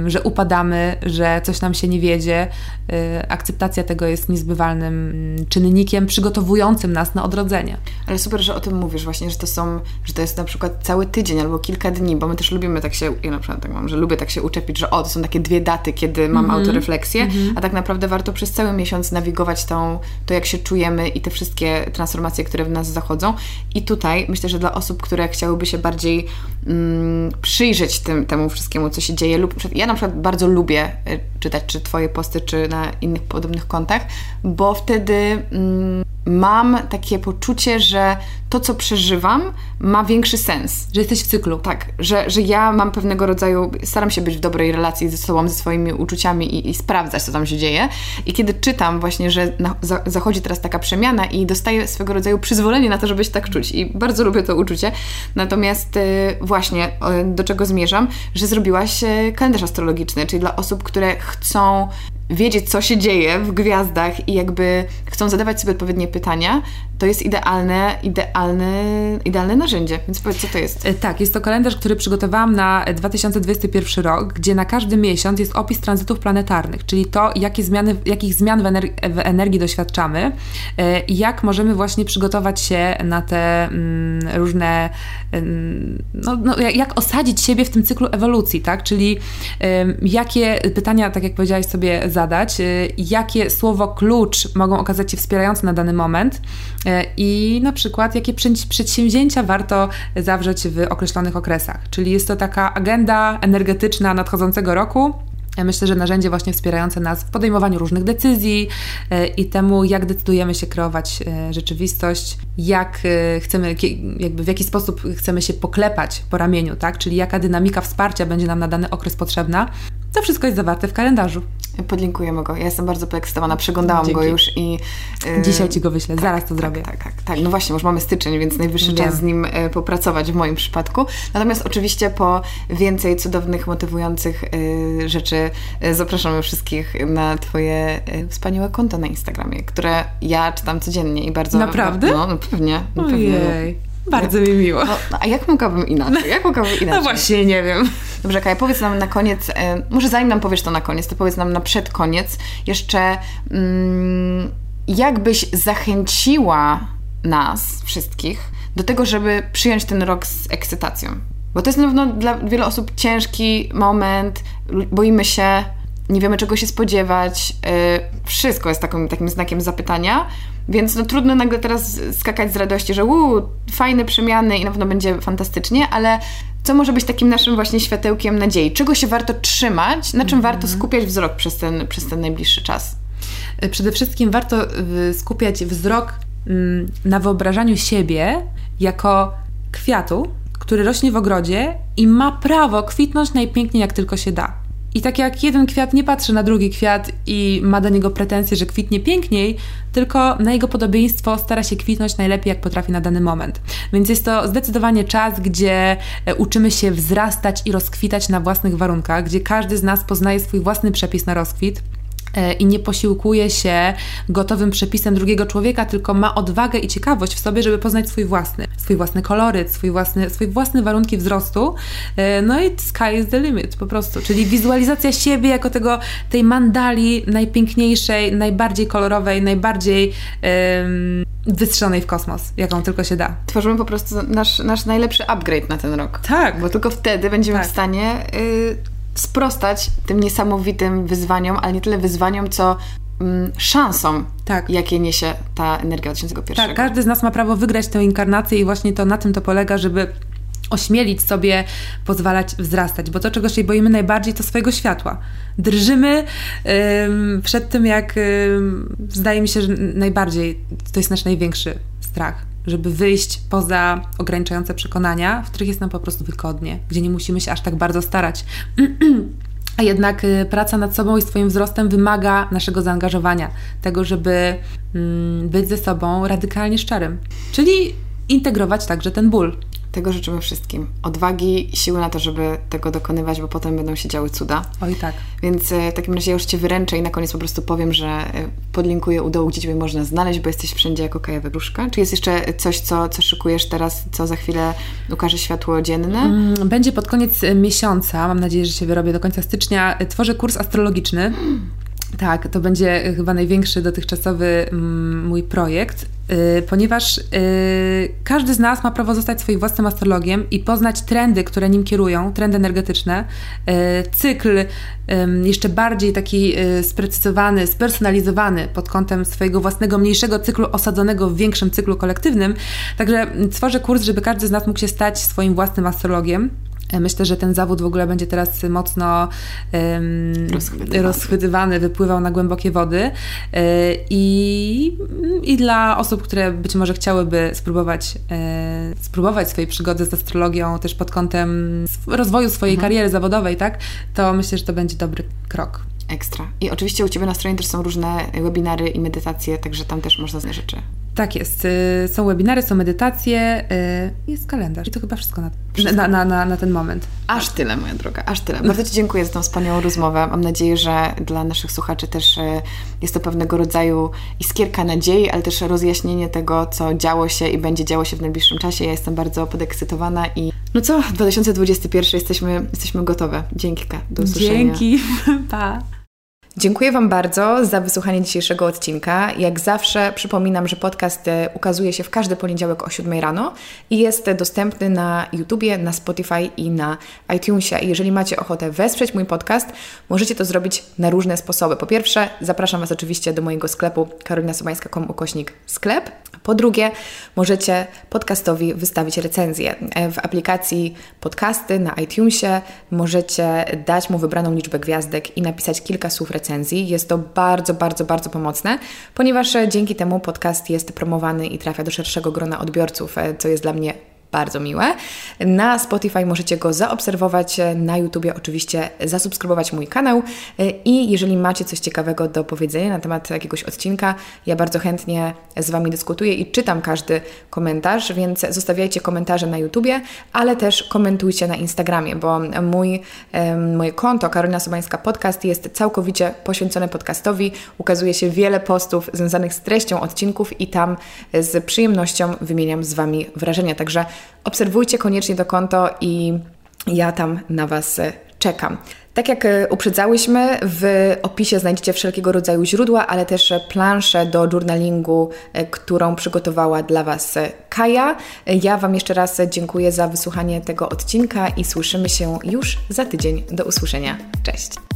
że upadamy, że coś nam się nie wiedzie. Y, akceptacja tego jest niezbywalnym mm, czynnikiem przygotowującym nas na odrodzenie. Ale super, że o tym mówisz właśnie, że to są, że to jest na przykład cały tydzień albo kilka dni, bo my też lubimy tak się, ja na przykład tak mam, że lubię tak się uczepić, że o, to są takie dwie daty, kiedy mam mm -hmm. autorefleksję, mm -hmm. a tak naprawdę warto przez cały miesiąc nawigować tą, to, jak się czujemy i te wszystkie transformacje, które w nas zachodzą. I tutaj myślę, że dla osób, które chciałyby się bardziej mm, przyjrzeć tym, temu wszystkiemu, co się dzieje lub ja na przykład bardzo lubię y, czytać czy Twoje posty, czy na innych podobnych kontach, bo wtedy mm, mam takie poczucie, że to, co przeżywam, ma większy sens. Że jesteś w cyklu. Tak, że, że ja mam pewnego rodzaju, staram się być w dobrej relacji ze sobą, ze swoimi uczuciami i, i sprawdzać, co tam się dzieje. I kiedy czytam właśnie, że na, za, zachodzi teraz taka przemiana i dostaję swego rodzaju przyzwolenie na to, żeby się tak czuć. I bardzo lubię to uczucie. Natomiast y, właśnie y, do czego zmierzam, że zrobiłaś y, kalendarz astrologiczny, czyli dla osób, które chcą wiedzieć, co się dzieje w gwiazdach i jakby chcą zadawać sobie odpowiednie pytania, to jest idealne, idealne, idealne narzędzie. Więc powiedz, co to jest? E, tak, jest to kalendarz, który przygotowałam na 2021 rok, gdzie na każdy miesiąc jest opis tranzytów planetarnych, czyli to, jakie zmiany, jakich zmian w, ener w energii doświadczamy e, i jak możemy właśnie przygotować się na te mm, różne, no, no, jak osadzić siebie w tym cyklu ewolucji, tak? Czyli jakie pytania, tak jak powiedziałaś sobie, zadać, y, jakie słowo klucz mogą okazać się wspierające na dany moment y, i na przykład jakie przedsięwzięcia warto zawrzeć w określonych okresach. Czyli jest to taka agenda energetyczna nadchodzącego roku, myślę, że narzędzie właśnie wspierające nas w podejmowaniu różnych decyzji y, i temu, jak decydujemy się kreować rzeczywistość, jak chcemy, jakby w jaki sposób chcemy się poklepać po ramieniu, tak? Czyli jaka dynamika wsparcia będzie nam na dany okres potrzebna. To wszystko jest zawarte w kalendarzu. Podlinkujemy go. Ja jestem bardzo podekscytowana, przeglądałam Dzięki. go już i... Yy, Dzisiaj Ci go wyślę, tak, zaraz to tak, zrobię. Tak, tak, tak. No właśnie, już mamy styczeń, więc najwyższy czas z nim y, popracować w moim przypadku. Natomiast oczywiście po więcej cudownych, motywujących y, rzeczy y, zapraszamy wszystkich na Twoje wspaniałe konto na Instagramie, które ja czytam codziennie i bardzo... Naprawdę? No, no pewnie. No Ojej. Bardzo mi miło. No, a jak mogłabym inaczej? Jak mogłabym inaczej? No właśnie, nie wiem. Dobrze, Kaja, powiedz nam na koniec, e, może zanim nam powiesz to na koniec, to powiedz nam na przedkoniec jeszcze, mm, jak byś zachęciła nas wszystkich do tego, żeby przyjąć ten rok z ekscytacją? Bo to jest na pewno dla wielu osób ciężki moment, boimy się, nie wiemy czego się spodziewać, e, wszystko jest takim, takim znakiem zapytania, więc no trudno nagle teraz skakać z radości, że uuu, fajne przemiany i na pewno będzie fantastycznie, ale co może być takim naszym właśnie światełkiem nadziei? Czego się warto trzymać? Na czym mm -hmm. warto skupiać wzrok przez ten, przez ten najbliższy czas? Przede wszystkim warto skupiać wzrok mm, na wyobrażaniu siebie jako kwiatu, który rośnie w ogrodzie i ma prawo kwitnąć najpiękniej jak tylko się da. I tak jak jeden kwiat nie patrzy na drugi kwiat i ma do niego pretensje, że kwitnie piękniej, tylko na jego podobieństwo stara się kwitnąć najlepiej, jak potrafi na dany moment. Więc jest to zdecydowanie czas, gdzie e, uczymy się wzrastać i rozkwitać na własnych warunkach, gdzie każdy z nas poznaje swój własny przepis na rozkwit i nie posiłkuje się gotowym przepisem drugiego człowieka, tylko ma odwagę i ciekawość w sobie, żeby poznać swój własny, swój własny koloryt, swój własny, swój własny warunki wzrostu. E, no i sky is the limit po prostu, czyli wizualizacja siebie jako tego, tej mandali najpiękniejszej, najbardziej kolorowej, najbardziej um, wystrzelonej w kosmos, jaką tylko się da. Tworzymy po prostu nasz, nasz najlepszy upgrade na ten rok. Tak. Bo tylko wtedy będziemy tak. w stanie... Y sprostać tym niesamowitym wyzwaniom, ale nie tyle wyzwaniom, co mm, szansą, tak. jakie niesie ta energia 2001. Tak, każdy z nas ma prawo wygrać tę inkarnację i właśnie to na tym to polega, żeby ośmielić sobie, pozwalać wzrastać, bo to, czego się boimy najbardziej, to swojego światła. Drżymy ym, przed tym, jak ym, zdaje mi się, że najbardziej to jest nasz największy strach żeby wyjść poza ograniczające przekonania, w których jest nam po prostu wygodnie, gdzie nie musimy się aż tak bardzo starać. A jednak y, praca nad sobą i swoim wzrostem wymaga naszego zaangażowania, tego, żeby mm, być ze sobą radykalnie szczerym, czyli integrować także ten ból. Tego życzymy wszystkim. Odwagi, siły na to, żeby tego dokonywać, bo potem będą się działy cuda. Oj tak. Więc e, w takim razie ja już Cię wyręczę i na koniec po prostu powiem, że e, podlinkuję u dołu, gdzie Ciebie można znaleźć, bo jesteś wszędzie jako Kaja Wygruszka. Czy jest jeszcze coś, co, co szykujesz teraz, co za chwilę ukaże światło dzienne? Mm, będzie pod koniec e, miesiąca, mam nadzieję, że się wyrobię do końca stycznia. Tworzę kurs astrologiczny. Tak, to będzie chyba największy dotychczasowy mm, mój projekt, y, ponieważ y, każdy z nas ma prawo zostać swoim własnym astrologiem i poznać trendy, które nim kierują, trendy energetyczne, y, cykl jeszcze bardziej taki sprecyzowany, spersonalizowany pod kątem swojego własnego mniejszego cyklu osadzonego w większym cyklu kolektywnym. Także tworzę kurs, żeby każdy z nas mógł się stać swoim własnym astrologiem Myślę, że ten zawód w ogóle będzie teraz mocno um, rozchwytywany. rozchwytywany, wypływał na głębokie wody. E, I, I dla osób, które być może chciałyby spróbować, e, spróbować swojej przygody z astrologią też pod kątem rozwoju swojej mhm. kariery zawodowej, tak, to myślę, że to będzie dobry krok. Ekstra. I oczywiście u Ciebie na stronie też są różne webinary i medytacje, także tam też można znaleźć rzeczy. Tak jest. Y, są webinary, są medytacje, y, jest kalendarz. I to chyba wszystko na, na, na, na, na ten moment. Aż tyle, moja droga, aż tyle. Bardzo Ci dziękuję za tą wspaniałą rozmowę. Mam nadzieję, że dla naszych słuchaczy też y, jest to pewnego rodzaju iskierka nadziei, ale też rozjaśnienie tego, co działo się i będzie działo się w najbliższym czasie. Ja jestem bardzo podekscytowana i no co, 2021 jesteśmy, jesteśmy gotowe. Dzięki, do usłyszenia. Dzięki, pa. Dziękuję Wam bardzo za wysłuchanie dzisiejszego odcinka. Jak zawsze przypominam, że podcast e, ukazuje się w każdy poniedziałek o 7 rano i jest dostępny na YouTubie, na Spotify i na iTunesie. Jeżeli macie ochotę wesprzeć mój podcast, możecie to zrobić na różne sposoby. Po pierwsze, zapraszam Was oczywiście do mojego sklepu karolinasobańska.com ukośnik sklep. Po drugie, możecie podcastowi wystawić recenzję. E, w aplikacji podcasty na iTunesie możecie dać mu wybraną liczbę gwiazdek i napisać kilka słów recenzji. Jest to bardzo, bardzo, bardzo pomocne, ponieważ dzięki temu podcast jest promowany i trafia do szerszego grona odbiorców, e, co jest dla mnie bardzo miłe. Na Spotify możecie go zaobserwować, na YouTubie oczywiście zasubskrybować mój kanał i jeżeli macie coś ciekawego do powiedzenia na temat jakiegoś odcinka, ja bardzo chętnie z Wami dyskutuję i czytam każdy komentarz, więc zostawiajcie komentarze na YouTubie, ale też komentujcie na Instagramie, bo mój, moje konto Karolina Sobańska Podcast jest całkowicie poświęcone podcastowi. Ukazuje się wiele postów związanych z treścią odcinków i tam z przyjemnością wymieniam z Wami wrażenia. Także obserwujcie koniecznie to konto i ja tam na Was e, czekam. Tak jak e, uprzedzałyśmy, w opisie znajdziecie wszelkiego rodzaju źródła, ale też planszę do journalingu, e, którą przygotowała dla Was Kaja. Ja Wam jeszcze raz dziękuję za wysłuchanie tego odcinka i słyszymy się już za tydzień. Do usłyszenia. Cześć!